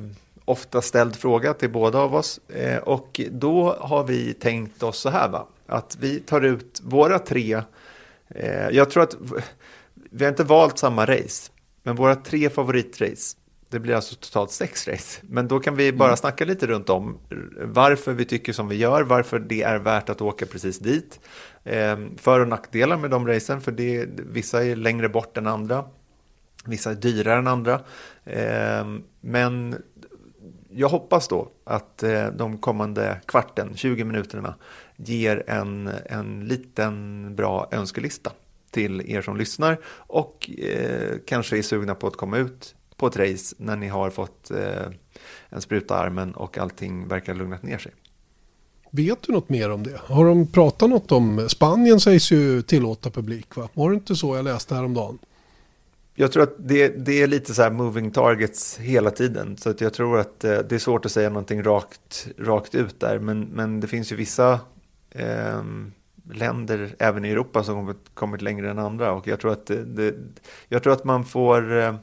ofta ställd fråga till båda av oss. Eh, och då har vi tänkt oss så här va, att vi tar ut våra tre, eh, jag tror att vi har inte valt samma race, men våra tre favoritrace det blir alltså totalt sex race. Men då kan vi bara mm. snacka lite runt om varför vi tycker som vi gör, varför det är värt att åka precis dit. Eh, för och nackdelar med de racen, för det, vissa är längre bort än andra. Vissa är dyrare än andra. Eh, men jag hoppas då att eh, de kommande kvarten, 20 minuterna, ger en, en liten bra önskelista till er som lyssnar och eh, kanske är sugna på att komma ut på ett race när ni har fått eh, en spruta armen och allting verkar lugnat ner sig. Vet du något mer om det? Har de pratat något om, Spanien sägs ju tillåta publik va? Var det inte så jag läste häromdagen? Jag tror att det, det är lite så här moving targets hela tiden. Så att jag tror att eh, det är svårt att säga någonting rakt, rakt ut där. Men, men det finns ju vissa eh, länder, även i Europa, som kommit, kommit längre än andra. Och jag tror att, det, det, jag tror att man får...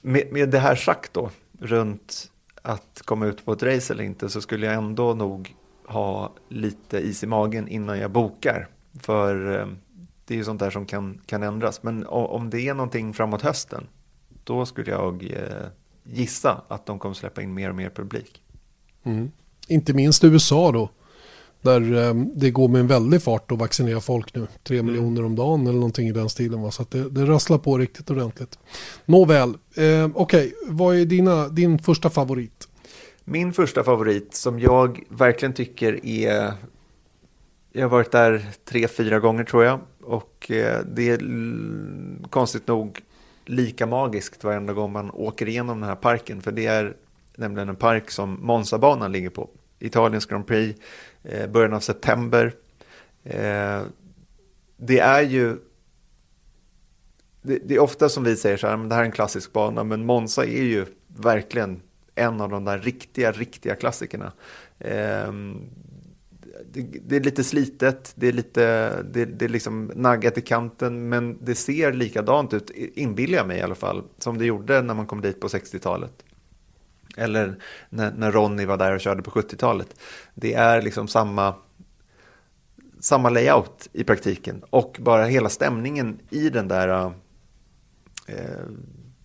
Med, med det här sagt då, runt att komma ut på ett race eller inte, så skulle jag ändå nog ha lite is i magen innan jag bokar. För eh, det är ju sånt där som kan, kan ändras. Men om det är någonting framåt hösten, då skulle jag eh, gissa att de kommer släppa in mer och mer publik. Mm. Inte minst USA då, där eh, det går med en väldig fart att vaccinera folk nu. Tre mm. miljoner om dagen eller någonting i den stilen. Va? Så det, det rasslar på riktigt ordentligt. Nåväl, eh, okej, okay. vad är dina, din första favorit? Min första favorit som jag verkligen tycker är jag har varit där tre, fyra gånger tror jag. Och eh, det är konstigt nog lika magiskt varenda gång man åker igenom den här parken. För det är nämligen en park som Monza-banan ligger på. Italiens Grand Prix, eh, början av september. Eh, det är ju det, det, är ofta som vi säger så här, men det här är en klassisk bana, men Monza är ju verkligen en av de där riktiga, riktiga klassikerna. Ehm, det, det, är lite slitet, det är lite det, det är liksom naggat i kanten, men det ser likadant ut, inbillar jag mig i alla fall, som det gjorde när man kom dit på 60-talet. Eller när, när Ronny var där och körde på 70-talet. Det är liksom samma, samma layout i praktiken och bara hela stämningen i den där eh,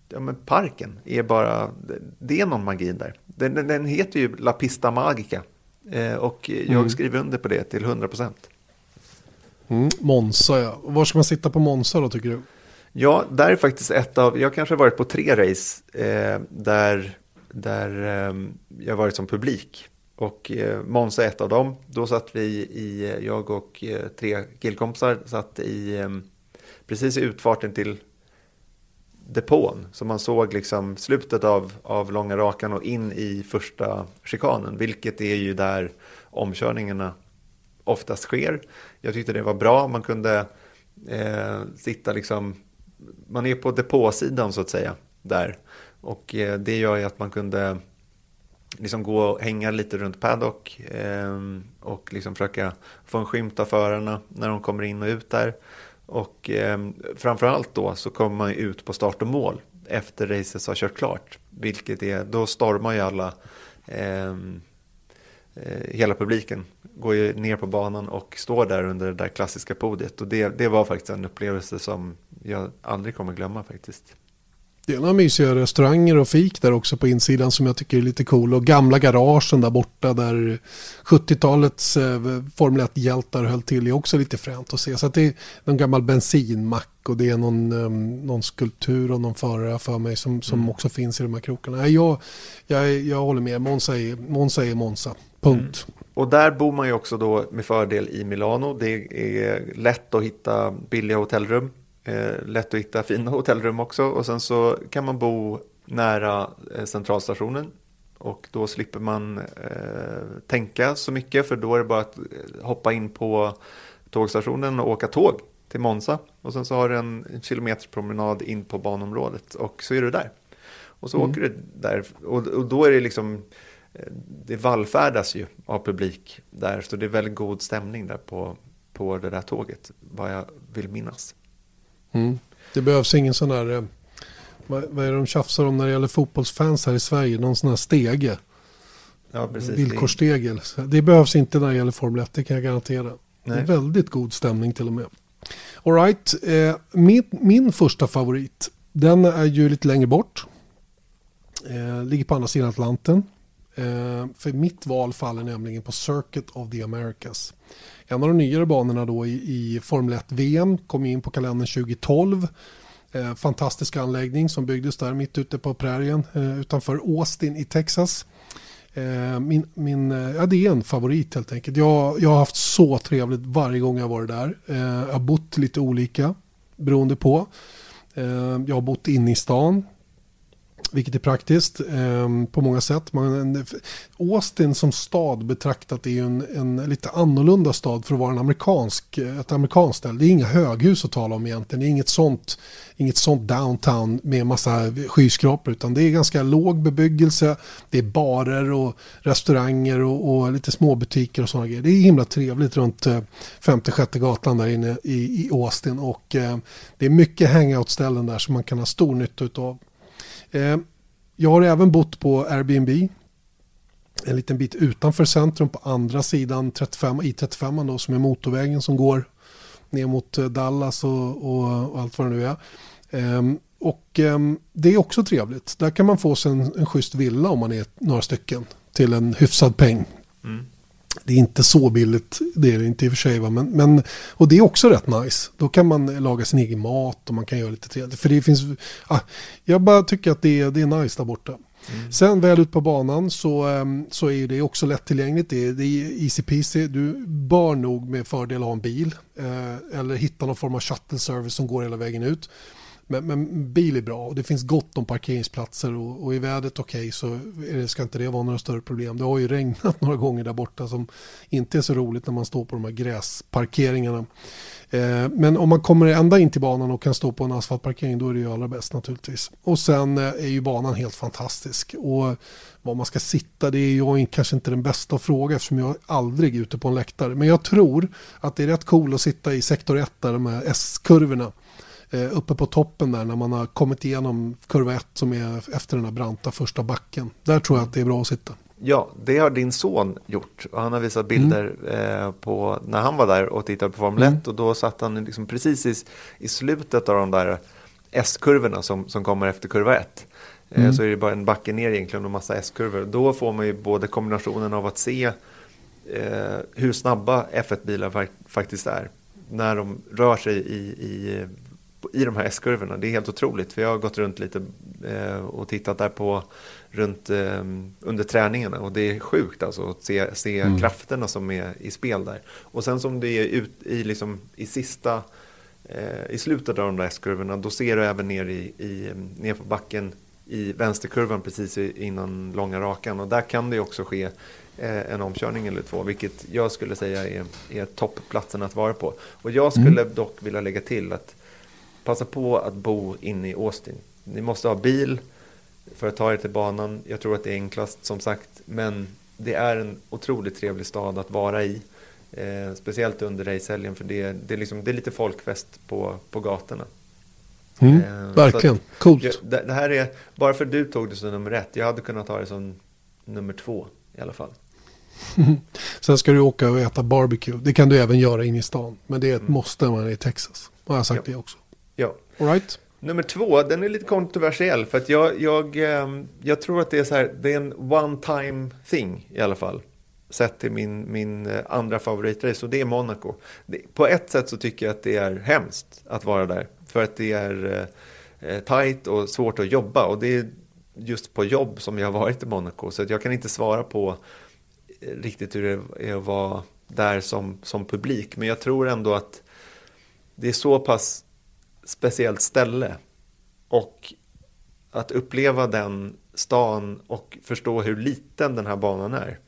ja, men parken är bara, det är någon magi där. Den, den heter ju La Pista Magica Eh, och jag mm. skriver under på det till 100 procent. Mm, Monza ja. Var ska man sitta på Monza då tycker du? Ja, där är faktiskt ett av, jag kanske har varit på tre race eh, där, där ehm, jag varit som publik. Och eh, Måns är ett av dem. Då satt vi i, jag och eh, tre killkompisar satt i, ehm, precis i utfarten till depån. Så man såg liksom slutet av, av långa rakan och in i första chikanen. Vilket är ju där omkörningarna oftast sker. Jag tyckte det var bra. Man kunde eh, sitta liksom, man är på depåsidan så att säga där. Och eh, det gör ju att man kunde liksom gå och hänga lite runt paddock ehm, och liksom försöka få en skymt av förarna när de kommer in och ut där. Och framför framförallt då så kommer man ut på start och mål efter racet har kört klart. Vilket är, då stormar ju alla, ehm, eh, hela publiken går ju ner på banan och står där under det där klassiska podiet. Och det, det var faktiskt en upplevelse som jag aldrig kommer glömma faktiskt. Det är några mysiga restauranger och fik där också på insidan som jag tycker är lite cool. Och gamla garagen där borta där 70-talets eh, Formel 1-hjältar höll till är också lite fränt att se. Så att det är någon gammal bensinmack och det är någon, um, någon skulptur och någon förare för mig som, som mm. också finns i de här krokarna. Jag, jag, jag håller med, Monza är Monza. Är Monza. Punkt. Mm. Och där bor man ju också då med fördel i Milano. Det är lätt att hitta billiga hotellrum Eh, lätt att hitta fina hotellrum också. Och sen så kan man bo nära eh, centralstationen. Och då slipper man eh, tänka så mycket för då är det bara att eh, hoppa in på tågstationen och åka tåg till Monza. Och sen så har du en, en kilometers promenad in på banområdet och så är du där. Och så mm. åker du där och, och då är det liksom eh, det vallfärdas ju av publik där så det är väldigt god stämning där på, på det där tåget vad jag vill minnas. Mm. Det behövs ingen sån där, eh, vad, är det de tjafsar om när det gäller fotbollsfans här i Sverige? Någon sån här stege. Ja, precis. Villkorsstege. Det behövs inte när det gäller Formel 1, det kan jag garantera. Nej. Det är väldigt god stämning till och med. Alright, eh, min, min första favorit, den är ju lite längre bort. Eh, ligger på andra sidan Atlanten. Eh, för mitt val faller nämligen på Circuit of the Americas. En av de nyare banorna då i, i Formel 1 VM kom in på kalendern 2012. Eh, fantastisk anläggning som byggdes där mitt ute på prärien eh, utanför Austin i Texas. Eh, min, min, eh, ja, det är en favorit helt enkelt. Jag, jag har haft så trevligt varje gång jag varit där. Eh, jag har bott lite olika beroende på. Eh, jag har bott inne i stan vilket är praktiskt eh, på många sätt. Man, Austin som stad betraktat är en, en lite annorlunda stad för att vara en amerikansk, ett amerikanskt ställe. Det är inga höghus att tala om egentligen. Det är inget sånt, inget sånt downtown med massa skyskrapor utan det är ganska låg bebyggelse. Det är barer och restauranger och, och lite småbutiker och sådana grejer. Det är himla trevligt runt eh, 56 gatan där inne i, i Austin och eh, det är mycket hangout-ställen där som man kan ha stor nytta av. Eh, jag har även bott på Airbnb. En liten bit utanför centrum på andra sidan 35, I35 då, som är motorvägen som går ner mot eh, Dallas och, och, och allt vad det nu är. Um, och um, det är också trevligt. Där kan man få sig en, en schysst villa om man är några stycken till en hyfsad peng. Mm. Det är inte så billigt, det är det inte i och för sig. Va? Men, men, och det är också rätt nice. Då kan man laga sin egen mat och man kan göra lite trevligt. För det finns, ah, jag bara tycker att det är, det är nice där borta. Mm. Sen väl ut på banan så, um, så är det också lättillgängligt. Det är, det är easy peasy. Du bör nog med fördel ha en bil. Uh, eller hitta någon form av shuttle service som går hela vägen ut. Men, men, bil är bra och det finns gott om parkeringsplatser och, och är vädret okej okay så det, ska inte det vara några större problem. Det har ju regnat några gånger där borta som inte är så roligt när man står på de här gräsparkeringarna. Eh, men om man kommer ända in till banan och kan stå på en asfaltparkering då är det ju allra bäst naturligtvis. Och sen eh, är ju banan helt fantastisk. Och var man ska sitta det är jag kanske inte den bästa att fråga eftersom jag är aldrig ute på en läktare. Men jag tror att det är rätt cool att sitta i sektor 1 där de här S-kurvorna uppe på toppen där när man har kommit igenom kurva 1 som är efter den här branta första backen. Där tror jag att det är bra att sitta. Ja, det har din son gjort. Och han har visat bilder mm. eh, på när han var där och tittade på Formel 1. Mm. Och då satt han liksom precis i, i slutet av de där S-kurvorna som, som kommer efter kurva 1. Eh, mm. Så är det bara en backe ner egentligen och massa S-kurvor. Då får man ju både kombinationen av att se eh, hur snabba F1-bilar faktiskt är. När de rör sig i, i i de här S-kurvorna. Det är helt otroligt. För jag har gått runt lite eh, och tittat där på runt eh, under träningarna och det är sjukt alltså att se, se mm. krafterna som är i spel där. Och sen som det är ut i, liksom, i sista eh, i slutet av de där S-kurvorna då ser du även ner, i, i, ner på backen i vänsterkurvan precis innan långa rakan och där kan det också ske en omkörning eller två, vilket jag skulle säga är, är toppplatsen att vara på. Och jag skulle mm. dock vilja lägga till att passa på att bo inne i Austin. Ni måste ha bil för att ta er till banan. Jag tror att det är enklast som sagt, men det är en otroligt trevlig stad att vara i. Eh, speciellt under racehelgen för det, det, är liksom, det är lite folkfest på, på gatorna. Mm, Eh, verkligen, att- coolt. jag- Det, det här är, bara för att du tog det som nummer ett, jag hade kunnat ta det som nummer två i alla fall. Sen ska du åka och äta barbecue. Det kan du även göra in i stan. Men det är ett måste när man är i Texas. Har jag sagt Ja. det också. Ja. All right? Nummer två, den är lite kontroversiell för att jag, jag, ehm, jag tror att det är så här, det är en one time thing i alla fall. Sett till min, min eh, andra favoritrace och det är Monaco. På ett sätt så tycker jag att det är hemskt att vara där. För att det är eh, eh, tajt och svårt att jobba och det är just på jobb som jag har varit i Monaco. Så att jag kan inte svara på riktigt hur det är att vara där som, som publik. Men jag tror ändå att det är så pass speciellt ställe. Och att uppleva den stan och förstå hur liten den här banan är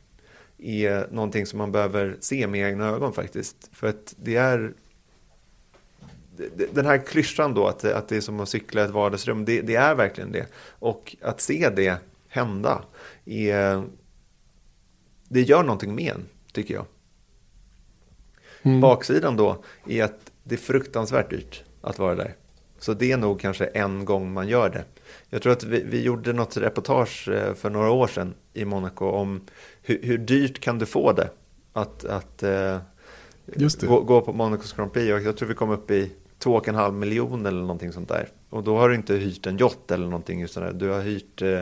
är någonting som man behöver se med egna ögon faktiskt. För att det är den här klyschan då att, att det är som att cykla ett vardagsrum, det, det är verkligen det. Och att se det hända, är, det gör någonting med en, tycker jag. Mm. Baksidan då är att det är fruktansvärt dyrt att vara där. Så det är nog kanske en gång man gör det. Jag tror att vi, vi gjorde något reportage eh, för några år sedan i Monaco om hur, hur dyrt kan du få det att, att eh, Just det. Gå, gå på Monacos Grand Prix. Och jag tror vi kom upp i 2,5 miljoner eller någonting sånt där. Och då har du inte hyrt en yacht eller någonting just sådär. Du har hyrt... eh,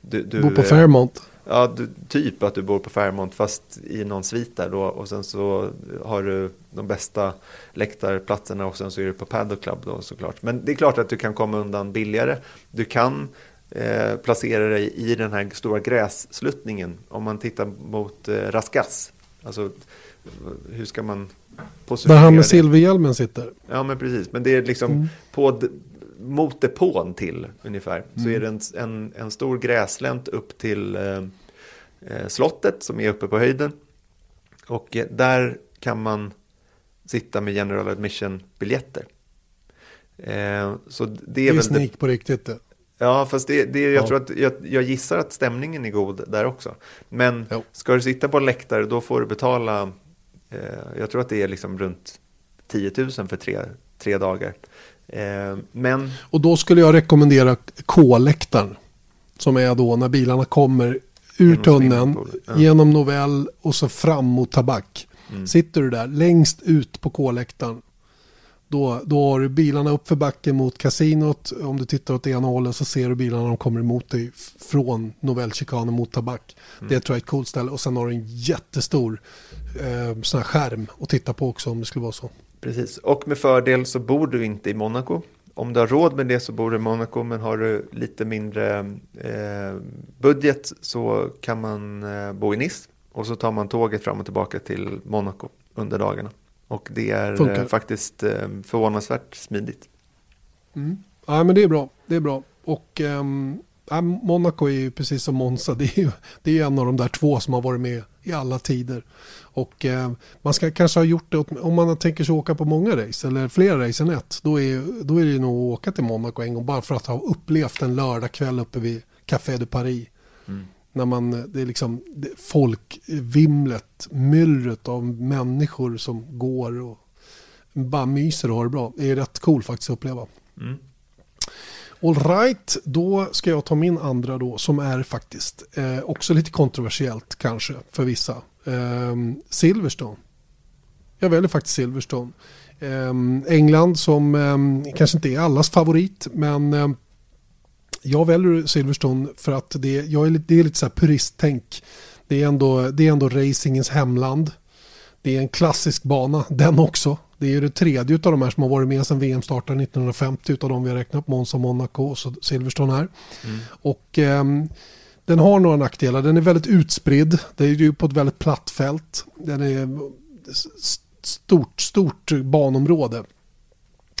Du, du, Bor på eh, Fairmont. Ja, du, typ att du bor på Fairmont fast i någon svit där då och sen så har du de bästa läktarplatserna och sen så är du på Paddock Club då såklart. Men det är klart att du kan komma undan billigare. Du kan eh, placera dig i den här stora grässluttningen om man tittar mot eh, Raskas. Alltså hur ska man Där positionera han med silverhjälmen sitter. Ja, men precis. Men det är liksom Mm. på mot depån till ungefär. Så är det en, en, en stor gräslänt upp till eh, eh, slottet som är uppe på höjden. Och eh, där kan man sitta med general admission-biljetter. Eh, så det är Det är väl... sneak på riktigt det. Ja, fast det, det, jag, Ja. tror att, jag, jag gissar att stämningen är god där också. Men Jo. ska du sitta på läktare då får du betala, eh, jag tror att det är liksom runt 10 000 för tre, tre dagar. Eh, men Och då skulle jag rekommendera K-läktaren. Som är då när bilarna kommer ur Genom tunneln, ja. genom Novell och så fram mot Tabak. Mm. Sitter du där längst ut på K-läktaren. Då, då har du bilarna upp för backen mot kasinot. Om du tittar åt ena hållet så ser du bilarna de kommer emot dig från Novellchikanen mot Tabak. Mm. Det tror jag är ett coolt ställe. Och sen har du en jättestor eh, sån här skärm att titta på också om det skulle vara så. Precis, och med fördel så bor du inte i Monaco. Om du har råd med det så bor du i Monaco, men har du lite mindre eh, budget så kan man eh, bo i Nice. Och så tar man tåget fram och tillbaka till Monaco under dagarna. Och det är Funkar. eh, faktiskt eh, förvånansvärt smidigt. Ja, men det är bra. Det är bra. Och ehm, ja, Monaco är ju precis som Monza. Det är ju det är en av de där två som har varit med i alla tider. Och eh, man ska kanske ha gjort det, om man tänker sig åka på många race eller flera race än ett. Då är, då är det nog att åka till Monaco en gång bara för att ha upplevt en lördagkväll uppe vid Café de Paris. När man, det är liksom det, folkvimlet, myllret av människor som går och bara myser och har det bra. Det är rätt cool faktiskt att uppleva. All right, då ska jag ta min andra då som är faktiskt eh, också lite kontroversiellt kanske för vissa. Eh, Silverstone. Jag väljer faktiskt Silverstone. Eh, England som ehm, kanske inte är allas favorit men ehm, jag väljer Silverstone för att det, jag är lite, det är lite så här puristtänk. Det är, ändå, det är ändå racingens hemland. Det är en klassisk bana, den också. Det är ju det tredje av de här som har varit med sedan VM startade 1950 utav de vi har räknat Monza, Monaco och Silverstone här. Och ehm, den har några nackdelar, den är väldigt utspridd, det är ju på ett väldigt platt fält. Den är stort, stort banområde.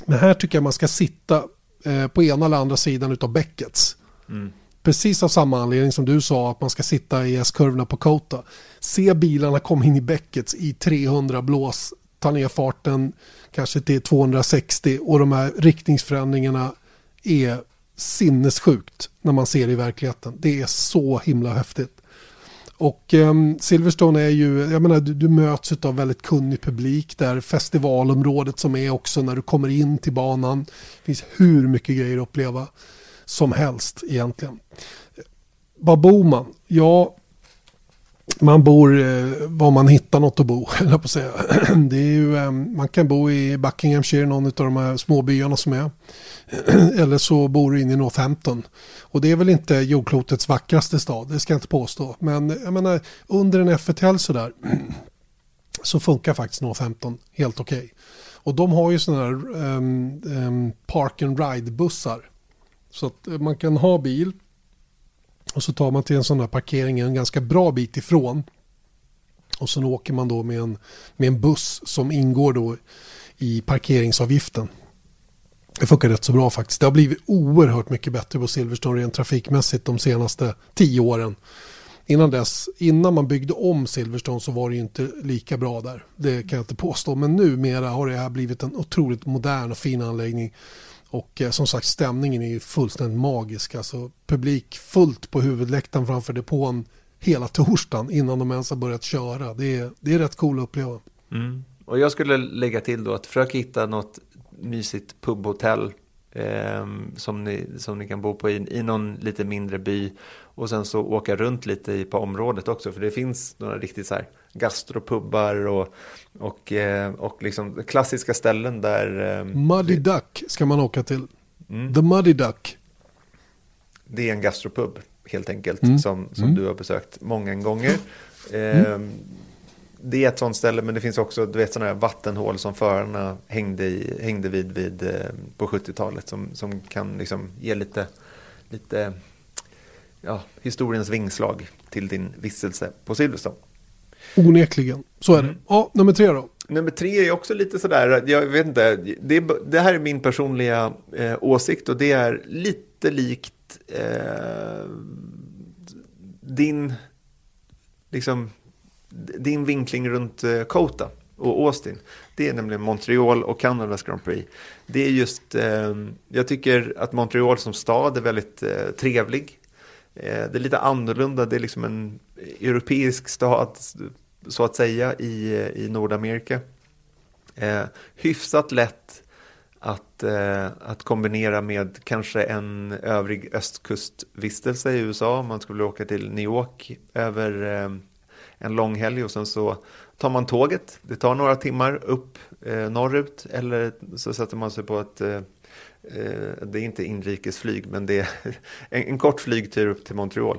Men här tycker jag man ska sitta eh, på ena eller andra sidan utav bäckets. Precis av samma anledning som du sa att man ska sitta i S-kurvorna på Kota. Se bilarna komma in i bäckets i 300 blås, tar ner farten kanske till 260 och de här riktningsförändringarna är sinnessjukt när man ser det i verkligheten. Det är så himla häftigt. Och um, Silverstone är ju, jag menar du, du möts av väldigt kunnig publik där festivalområdet som är också när du kommer in till banan. Det finns hur mycket grejer att uppleva som helst egentligen. Vad bor man? Ja, man bor eh, var man hittar något att bo, på att säga. Det är ju, eh, man kan bo i Buckinghamshire, någon av de här småbyarna som är. Eller så bor du inne i Northampton. Och det är väl inte jordklotets vackraste stad, det ska jag inte påstå. Men jag menar, under en F1 sådär så funkar faktiskt Northampton helt okej. Okay. Och de har ju sådana här um, um, park and ride-bussar. Så att eh, man kan ha bil och så tar man till en sån här parkering en ganska bra bit ifrån. Och sen åker man då med en, med en buss som ingår då i parkeringsavgiften. Det funkar rätt så bra faktiskt. Det har blivit oerhört mycket bättre på Silverstone rent trafikmässigt de senaste tio åren. Innan dess, innan man byggde om Silverstone så var det inte lika bra där. Det kan jag inte påstå. Men numera har det här blivit en otroligt modern och fin anläggning. Och eh, som sagt stämningen är ju fullständigt magisk. Alltså publik fullt på huvudläktaren framför depån hela torsdagen innan de ens har börjat köra. Det är, det är rätt cool att uppleva. Mm. Och jag skulle lägga till då att försöka hitta något mysigt pubhotell eh, som, ni, som ni kan bo på i, i någon lite mindre by. Och sen så åka runt lite i, på området också, för det finns några riktigt så här gastropubbar och, och, eh, och liksom klassiska ställen där... Eh, Muddy det, Duck ska man åka till. Mm. The Muddy Duck. Det är en gastropub helt enkelt mm. som, som mm. du har besökt många gånger. Eh, det är ett sånt ställe, men det finns också du vet, sådana här vattenhål som förarna hängde, i, hängde vid, vid eh, på 70-talet som, som kan liksom ge lite, lite ja, historiens vingslag till din vistelse på Silverstone. Onekligen, så är det. Mm. Ja, nummer tre då? Nummer tre är också lite sådär, jag vet inte, det, det här är min personliga eh, åsikt och det är lite likt eh, din, liksom, din vinkling runt eh, Kota och Austin. Det är nämligen Montreal och Kanadas Grand Prix. Det är just, eh, jag tycker att Montreal som stad är väldigt eh, trevlig. Eh, det är lite annorlunda, det är liksom en europeisk stad så att säga i, i Nordamerika. Eh, hyfsat lätt att, eh, att kombinera med kanske en övrig östkustvistelse i USA. Man skulle åka till New York över eh, en lång helg och sen så tar man tåget. Det tar några timmar upp eh, norrut eller så sätter man sig på ett eh, eh det är inte inrikesflyg men det är en, en kort flygtur upp till Montreal.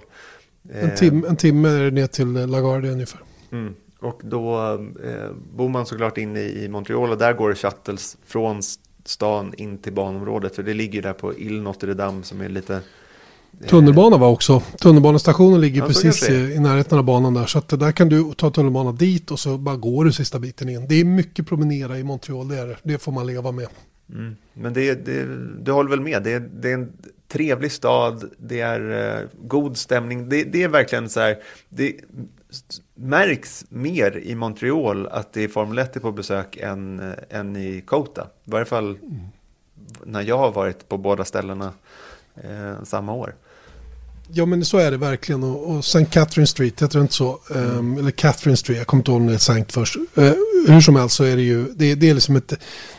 En, tim, en timme ner till LaGuardia ungefär. Mm. Och då eh, bor man såklart inne i Montreal och där går det shuttles från stan in till banområdet. För det ligger där på Ile Notre Dame som är lite... Eh, Tunnelbana var också. Tunnelbanestationen ligger ja, precis i, i, närheten av banan där. Så att där kan du ta tunnelbanan dit och så bara går du sista biten in. Det är mycket promenera i Montreal, det är. Det får man leva med. Mm. Men det, det, du håller väl med? Det, det är en trevlig stad, det är uh, god stämning. Det, det, är verkligen så här, det märks mer i Montreal att det är Formel 1 är på besök än, eh, än i Kota. I varje fall mm. när jag har varit på båda ställena uh, samma år. Ja men så är det verkligen och, och St. Catherine Street, heter det inte så? Mm. Um, eller Catherine Street, jag kommer inte ihåg om det är Sankt först. Uh, hur som helst så är det ju, det, det är liksom ett,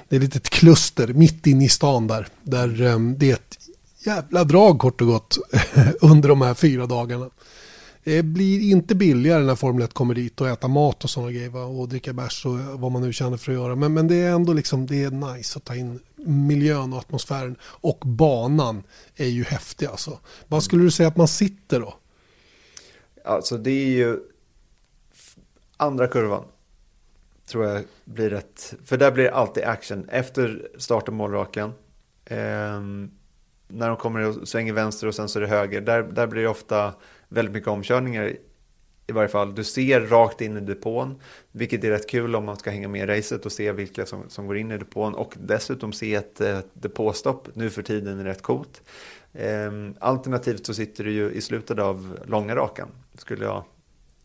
det är ett litet kluster mitt inne i stan där. Där um, det är ett jävla drag kort och gott under de här fyra dagarna. Det blir inte billigare när Formel 1 kommer dit och äta mat och sådana grejer och dricka bärs och vad man nu känner för att göra. Men, men det är ändå liksom, det är nice att ta in miljön och atmosfären och banan är ju häftig alltså. Vad skulle du säga att man sitter då? Alltså det är ju andra kurvan tror jag blir rätt, för där blir det alltid action efter start och målraken. Eh, när de kommer och svänger vänster och sen så är det höger, där, där blir det ofta väldigt mycket omkörningar i varje fall. Du ser rakt in i depån, vilket är rätt kul om man ska hänga med i racet och se vilka som, som går in i depån och dessutom se ett, ett depåstopp nu för tiden är rätt coolt. Ehm, alternativt så sitter du ju i slutet av långa rakan, skulle jag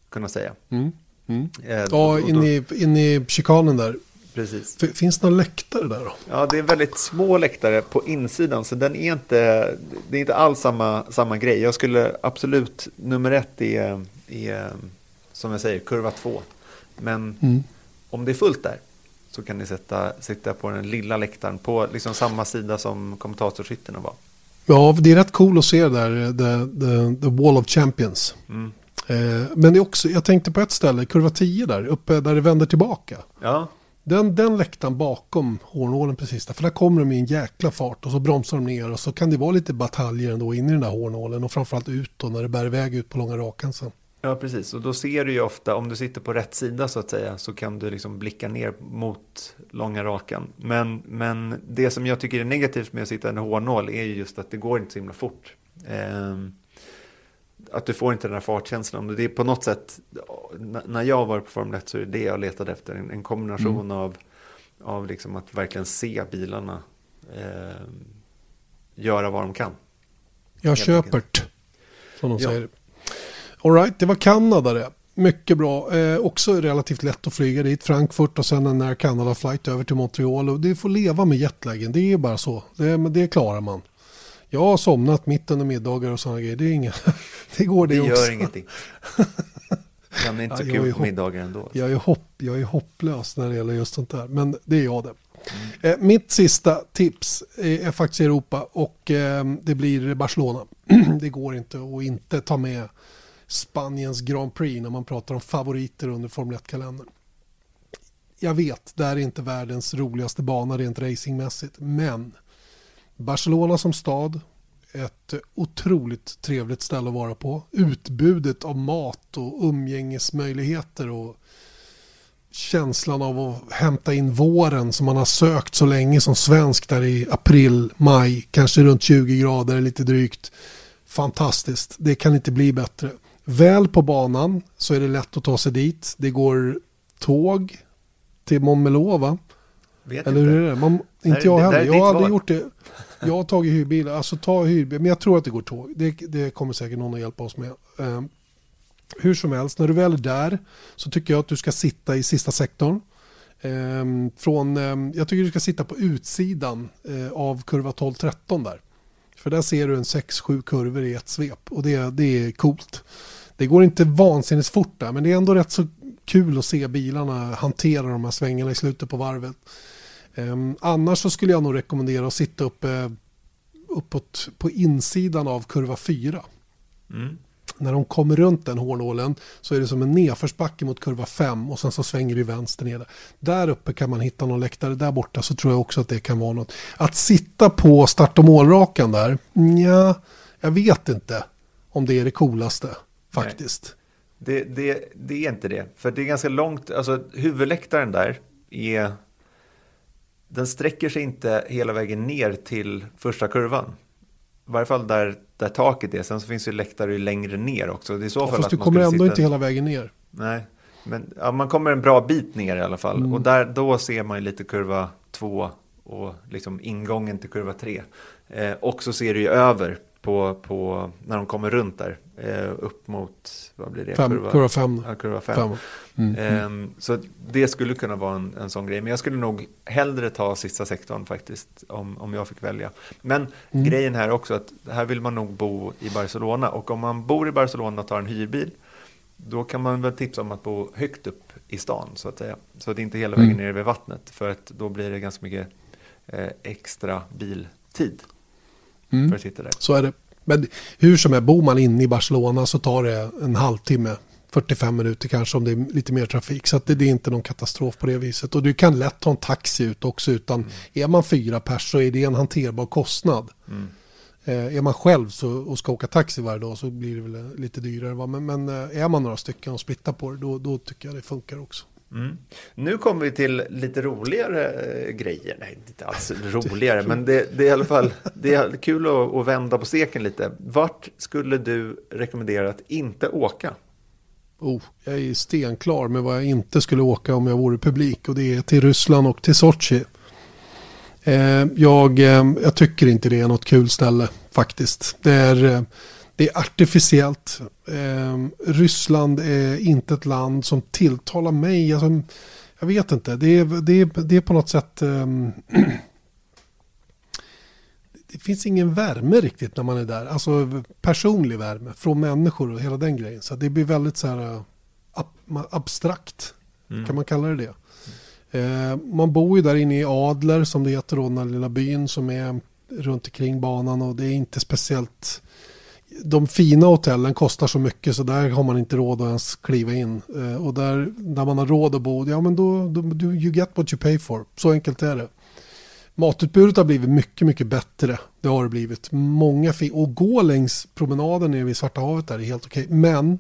kunna säga. Mm. Mm. Ehm, ja, in, i, in i chikanen där. Precis. Finns det några läktare där då? Ja, det är väldigt små läktare på insidan, så den är inte, det är inte alls samma, samma grej. Jag skulle absolut, nummer ett är, är som jag säger, kurva två. Men Mm. om det är fullt där så kan ni sätta, sitta på den lilla läktaren på liksom samma sida som kommentatorshytterna var. Ja, det är rätt cool att se där, the, the, the Wall of Champions. Mm. Eh, men det är också, jag tänkte på ett ställe, kurva 10 där, uppe där det vänder tillbaka. Ja, den, den läktaren bakom hårnålen precis där, för där kommer de i en jäkla fart och så bromsar de ner och så kan det vara lite bataljer ändå in i den där hårnålen och framförallt ut då när det bär iväg ut på långa rakan sen. Ja, precis. Och då ser du ju ofta, om du sitter på rätt sida så att säga, så kan du liksom blicka ner mot långa rakan. Men, men det som jag tycker är negativt med att sitta i en hårnål är ju just att det går inte så himla fort. Ehm, att du får inte den här fartkänslan. Det är på något sätt, när jag var på Formel 1 så är det det jag letade efter. En, en kombination av, av liksom att verkligen se bilarna ehm, göra vad de kan. Jag köper som de Ja. säger. All right, det var Kanada det. Mycket bra. Eh, också relativt lätt att flyga dit. Frankfurt och sen en Air Canada flight över till Montreal. Och det får leva med jetlagen. Det är bara så. Det, men det klarar man. Jag har somnat mitt under middagar och sådana grejer. Det, är inga, det går det, Det också. gör ingenting. Är inte Ja, så kul på middagar ändå. Jag är, hopp, jag är hopplös när det gäller just sånt där. Men det är jag det. Eh, mitt sista tips är, är faktiskt Europa och eh, det blir Barcelona. det går inte att inte ta med Spaniens Grand Prix när man pratar om favoriter under Formel 1-kalendern. Jag vet, det här är inte världens roligaste bana rent racingmässigt, men Barcelona som stad, ett otroligt trevligt ställe att vara på. Utbudet av mat och umgängesmöjligheter och känslan av att hämta in våren som man har sökt så länge som svensk där i april, maj, kanske runt 20 grader lite drygt. Fantastiskt, det kan inte bli bättre. Väl på banan så är det lätt att ta sig dit. Det går tåg till Montmeló va? Vet Eller inte. hur är det? Man, inte jag heller. Jag har aldrig gjort det. Jag har tagit hyrbil. Alltså ta hyrbil. Men jag tror att det går tåg. Det, det kommer säkert någon att hjälpa oss med. Um, hur som helst, när du väl är där så tycker jag att du ska sitta i sista sektorn. Um, från, um, jag tycker du ska sitta på utsidan uh, av kurva 12-13 där. För där ser du en 6-7 kurvor i ett svep och det, det är coolt. Det går inte vansinnigt fort där men det är ändå rätt så kul att se bilarna hantera de här svängarna i slutet på varvet. Um, annars så skulle jag nog rekommendera att sitta uppe uppåt på insidan av kurva 4. Mm. När de kommer runt den hårnålen så är det som en nedförsbacke mot kurva 5 och sen så svänger det vänster ner. Där. där uppe kan man hitta någon läktare. Där borta så tror jag också att det kan vara något. Att sitta på start och målrakan där, ja, jag vet inte om det är det coolaste faktiskt. Det, det, det är inte det. För det är ganska långt, alltså huvudläktaren där är, den sträcker sig inte hela vägen ner till första kurvan. I varje fall där, där taket är. Sen så finns det läktare ju längre ner också. Det är så Ja, fall fast att du kommer ändå sitta- inte hela vägen ner. Nej, men ja, man kommer en bra bit ner i alla fall. Mm. Och där, då ser man ju lite kurva 2 och liksom ingången till kurva 3. Eh, och så ser du ju över på, på när de kommer runt där. Eh, upp mot, vad blir det? Fem, kurva 5. Ja, kurva 5. Fem. Mm. Ehm, så det skulle kunna vara en, en sån grej. Men jag skulle nog hellre ta sista sektorn faktiskt. Om, om jag fick välja. Men Mm. grejen här också att här vill man nog bo i Barcelona. Och om man bor i Barcelona och tar en hyrbil. Då kan man väl tipsa om att bo högt upp i stan så att säga. Så att det inte hela vägen Mm. ner vid vattnet. För att då blir det ganska mycket eh, extra biltid. Mm. För att sitta där. Så är det. Men hur som är, bor man inne i Barcelona så tar det en halvtimme, 45 minuter kanske om det är lite mer trafik. Så det, det är inte någon katastrof på det viset. Och du kan lätt ta en taxi ut också utan är man fyra pers så är det en hanterbar kostnad. Mm. Eh, är man själv så, och ska åka taxi varje dag så blir det väl lite dyrare. Va? Men, men eh, är man några stycken och splittar på det då, då tycker jag det funkar också. Mm. Nu kommer vi till lite roligare eh, grejer. Nej, inte alls roligare, men det, det är i alla fall det är kul att, att vända på steken lite. Vart skulle du rekommendera att inte åka? Oh, jag är stenklar med vad jag inte skulle åka om jag vore publik och det är till Ryssland och till Sochi. Eh, jag, eh, jag tycker inte det är något kul ställe faktiskt. Det är, eh, det är artificiellt. Eh, Ryssland är inte ett land som tilltalar mig. Alltså, jag vet inte, det är, det är, det är på något sätt... Um, det finns ingen värme riktigt när man är där. Alltså personlig värme från människor och hela den grejen. Så det blir väldigt så här ab abstrakt. Mm. Kan man kalla det det? Eh, man bor ju där inne i Adler som det heter då, den lilla byn som är runt omkring banan och det är inte speciellt de fina hotellen kostar så mycket så där har man inte råd att ens kliva in. Eh, och där, där man har råd att bo, ja men då, då you get what you pay for. Så enkelt är det. Matutbudet har blivit mycket, mycket bättre. Det har det blivit. Många och gå längs promenaden nere vid Svarta havet där är helt okej. Men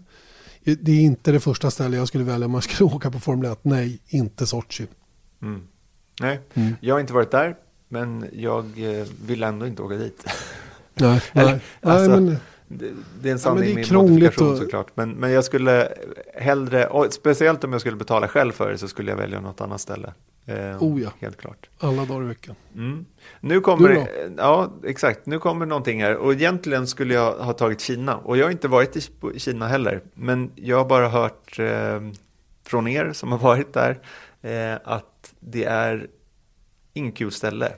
det är inte det första stället jag skulle välja om man skulle åka på Formel 1. Nej, inte Sochi. Mm. Nej, mm. jag har inte varit där. Men jag eh, vill ändå inte åka dit. Nej, Eller, Alltså, nej men det, det är en sanning ja, med modifikation och... såklart. Men, men jag skulle hellre, och speciellt om jag skulle betala själv för det så skulle jag välja något annat ställe. Eh, oh ja. Helt klart. Alla dagar i veckan. Mm. Nu kommer, ja exakt, nu kommer någonting här. Och egentligen skulle jag ha tagit Kina. Och jag har inte varit i Kina heller. Men jag har bara hört eh, från er som har varit där eh, att det är inget kul ställe.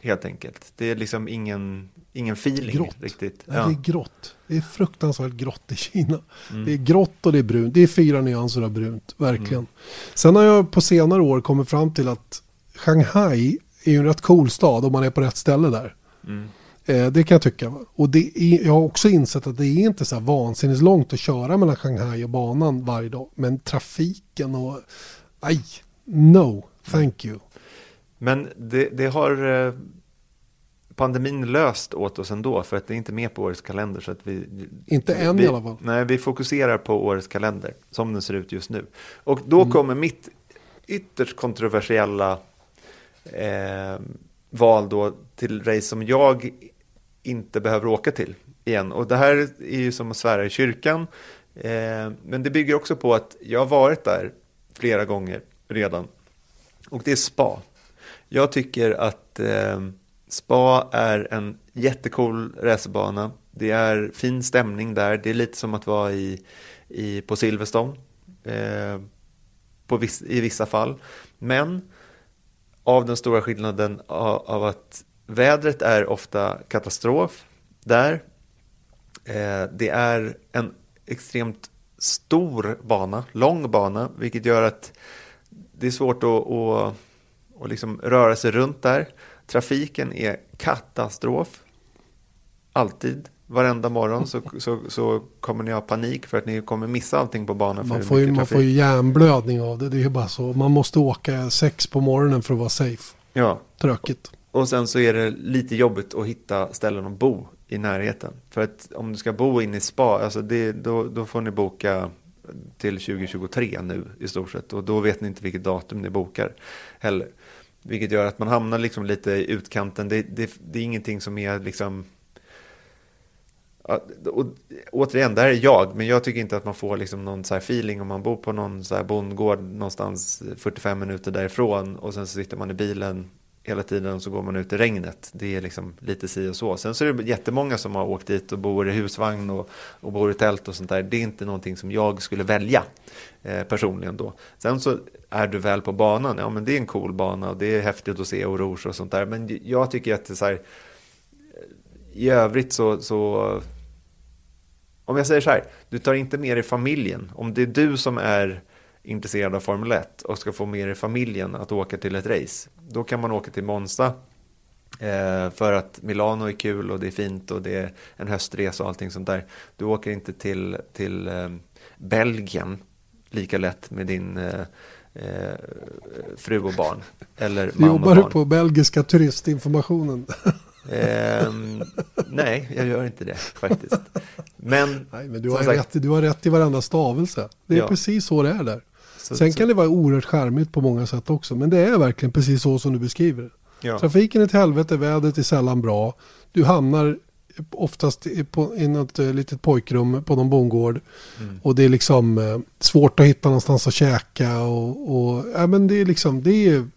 Helt enkelt. Det är liksom ingen, ingen feeling grått. riktigt. Ja. Det är grått. Det är fruktansvärt grått i Kina. Mm. Det är grått och det är brunt. Det är fyra nyanser av brunt, verkligen. Mm. Sen har jag på senare år kommit fram till att Shanghai är ju en rätt cool stad om man är på rätt ställe där. Mm. Eh, det kan jag tycka. Och är, jag har också insett att det är inte så här vansinnigt långt att köra mellan Shanghai och banan varje dag. Men trafiken och... Aj, no, thank you. Men det, det har eh, pandemin löst åt oss ändå för att det är inte med på årets kalender. Så att vi, inte än vi, i alla fall. Nej, vi fokuserar på årets kalender som den ser ut just nu. Och då mm. kommer mitt ytterst kontroversiella eh, val då till race som jag inte behöver åka till igen. Och det här är ju som att svära i kyrkan. Eh, men det bygger också på att jag har varit där flera gånger redan. Och det är spa. Jag tycker att eh, Spa är en jättecool racerbana. Det är fin stämning där. Det är lite som att vara i, i, på Silverstone eh, på viss, i vissa fall. Men av den stora skillnaden av, av att vädret är ofta katastrof där. Eh, det är en extremt stor bana, lång bana, vilket gör att det är svårt att, att, att liksom röra sig runt där. Trafiken är katastrof. Alltid. Varenda morgon så, så, så kommer ni ha panik för att ni kommer missa allting på banan. Man, får ju, man får ju hjärnblödning av det. Det är ju bara så. Man måste åka sex på morgonen för att vara safe. Ja. Tråkigt. Och sen så är det lite jobbigt att hitta ställen att bo i närheten. För att om du ska bo inne i spa, alltså det, då, då får ni boka till 2023 nu i stort sett. Och då vet ni inte vilket datum ni bokar heller. Vilket gör att man hamnar liksom lite i utkanten. Det, det, det är ingenting som är liksom... Och, återigen, här är jag, men jag tycker inte att man får liksom någon så feeling om man bor på någon så bondgård någonstans 45 minuter därifrån och sen så sitter man i bilen hela tiden så går man ut i regnet. Det är liksom lite si och så. Sen så är det jättemånga som har åkt dit och bor i husvagn och, och bor i tält och sånt där. Det är inte någonting som jag skulle välja eh, personligen då. Sen så är du väl på banan, ja men det är en cool bana och det är häftigt att se och rouge och sånt där. Men jag tycker att det är så här, eh, i övrigt så, så om jag säger så här, du tar inte med dig familjen. Om det är du som är intresserad av Formel 1 och ska få med dig familjen att åka till ett race, då kan man åka till Monza eh, för att Milano är kul och det är fint och det är en höstresa och allting sånt där. Du åker inte till, till eh, Belgien lika lätt med din eh, eh fru och barn. Eller mamma Jobbar du på belgiska turistinformationen? Eh, nej, jag gör inte det faktiskt. Men, nej, men du, har sagt, rätt, du har rätt i varenda stavelse. Det är ja. precis så det är där. Så, Sen kan det vara oerhört skärmigt på många sätt också. Men det är verkligen precis så som du beskriver. Ja. Trafiken är till helvete, vädret är sällan bra. Du hamnar oftast på, i något eh, litet pojkrum på någon bondgård. Mm. Och det är liksom eh, svårt att hitta någonstans att käka. Och, och, ja, men det är liksom, det är,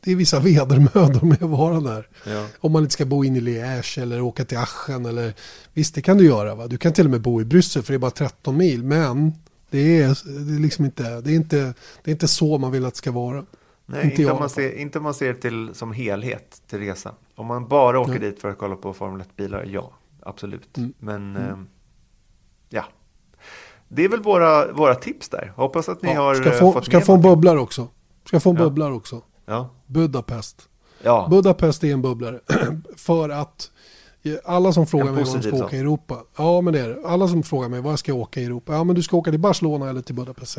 det är vissa vedermödor med att vara där. Ja. Om man inte ska bo in i Liège eller åka till Aschen. Eller, visst, det kan du göra. Va? Du kan till och med bo i Bryssel för det är bara 13 mil. Men Det är, det är liksom inte, det är inte, det är inte så man vill att det ska vara. Nej, Inte inte, om man ser, inte om man ser till som helhet till resan. Om man bara åker Nej. dit för att kolla på Formel 1-bilar, ja, absolut. Mm. Men eh, ja, det är väl våra, våra tips där. Hoppas att ni Ja, har ska eh, få, fått ska få en bubblare också. Ska få en Ja. bubblare också. Ja, Budapest. ja. Budapest är en bubblare. För att alla som frågar mig var de ska åka i Europa. Ja men det är det. Alla som frågar mig var jag ska åka i Europa. Ja men du ska åka till Barcelona eller till Budapest.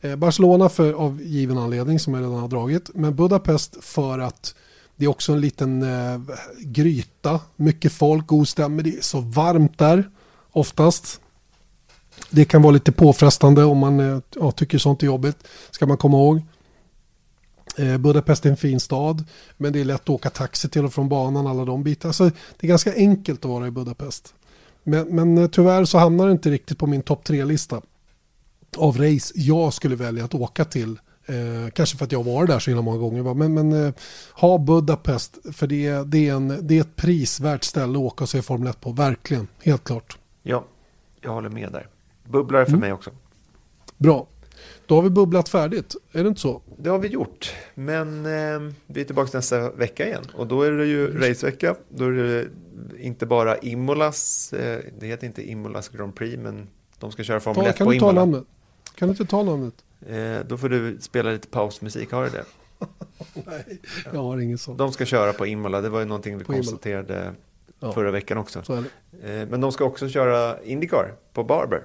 Eh, Barcelona för, av given anledning som jag redan har dragit. Men Budapest för att det är också en liten eh, gryta. Mycket folk, god stämning. Det är så varmt där oftast. Det kan vara lite påfrestande om man eh, ja, tycker sånt är jobbigt. Ska man komma ihåg. Eh, Budapest är en fin stad, men det är lätt att åka taxi till och från banan, alla de bitarna. Alltså, det är ganska enkelt att vara i Budapest. Men, men eh, tyvärr så hamnar det inte riktigt på min topp tre-lista av race jag skulle välja att åka till. Eh, kanske för att jag varit där så himla många gånger. Men, men eh, ha Budapest, för det, är- det, är en, det är ett prisvärt ställe att åka och se Formel 1 på. Verkligen, helt klart. ja, jag håller med där. Bubblare för Mm. mig också. Bra. Då har vi bubblat färdigt, är det inte så? Det har vi gjort, men eh, vi är tillbaka nästa vecka igen. Och då är det ju racevecka. Då är det inte bara Imolas, eh, det heter inte Imolas Grand Prix, men de ska köra Formel Ta, 1 kan på Imola. namnet? Kan du inte ta namnet? Eh, då får du spela lite pausmusik, har du det? Nej, jag har ingen sån. De ska köra på Imola, det var ju någonting vi På Imola. konstaterade Ja. förra veckan också. Eh, men de ska också köra Indycar på Barber.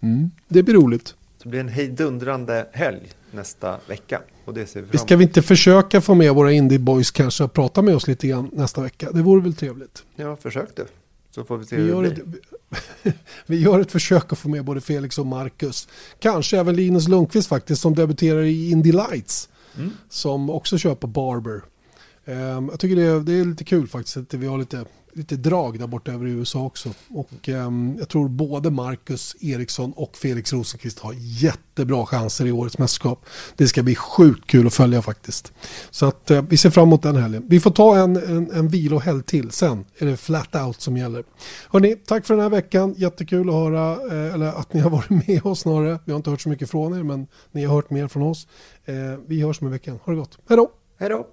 Mm. Det blir roligt. Det blir en hejdundrande helg nästa vecka. Och det ser vi Vi fram ska vi inte försöka få med våra indie boys kanske att prata med oss lite grann nästa vecka? Det vore väl trevligt. Ja, försök du. Så får vi se Vi hur gör, det ett, blir. vi gör ett försök att få med både Felix och Marcus. Kanske även Linus Lundqvist faktiskt som debuterar i Indy Lights. Mm. Som också kör på Barber. Ehm, jag tycker det är, det är lite kul faktiskt att vi har lite, lite drag där borta över i USA också. Och eh, jag tror både Marcus Eriksson och Felix Rosenqvist har jättebra chanser i årets mästerskap. Det ska bli sjukt kul att följa faktiskt. Så att eh, vi ser fram emot den helgen. Vi får ta en, en, en vilohelg till. Sen är det flat out som gäller. Hörrni, tack för den här veckan. Jättekul att höra, eh, eller att ni har varit med oss snarare. Vi har inte hört så mycket från er, men ni har hört mer från oss. Eh, vi hörs om en veckan. Ha det gott. Hej då! Hej då!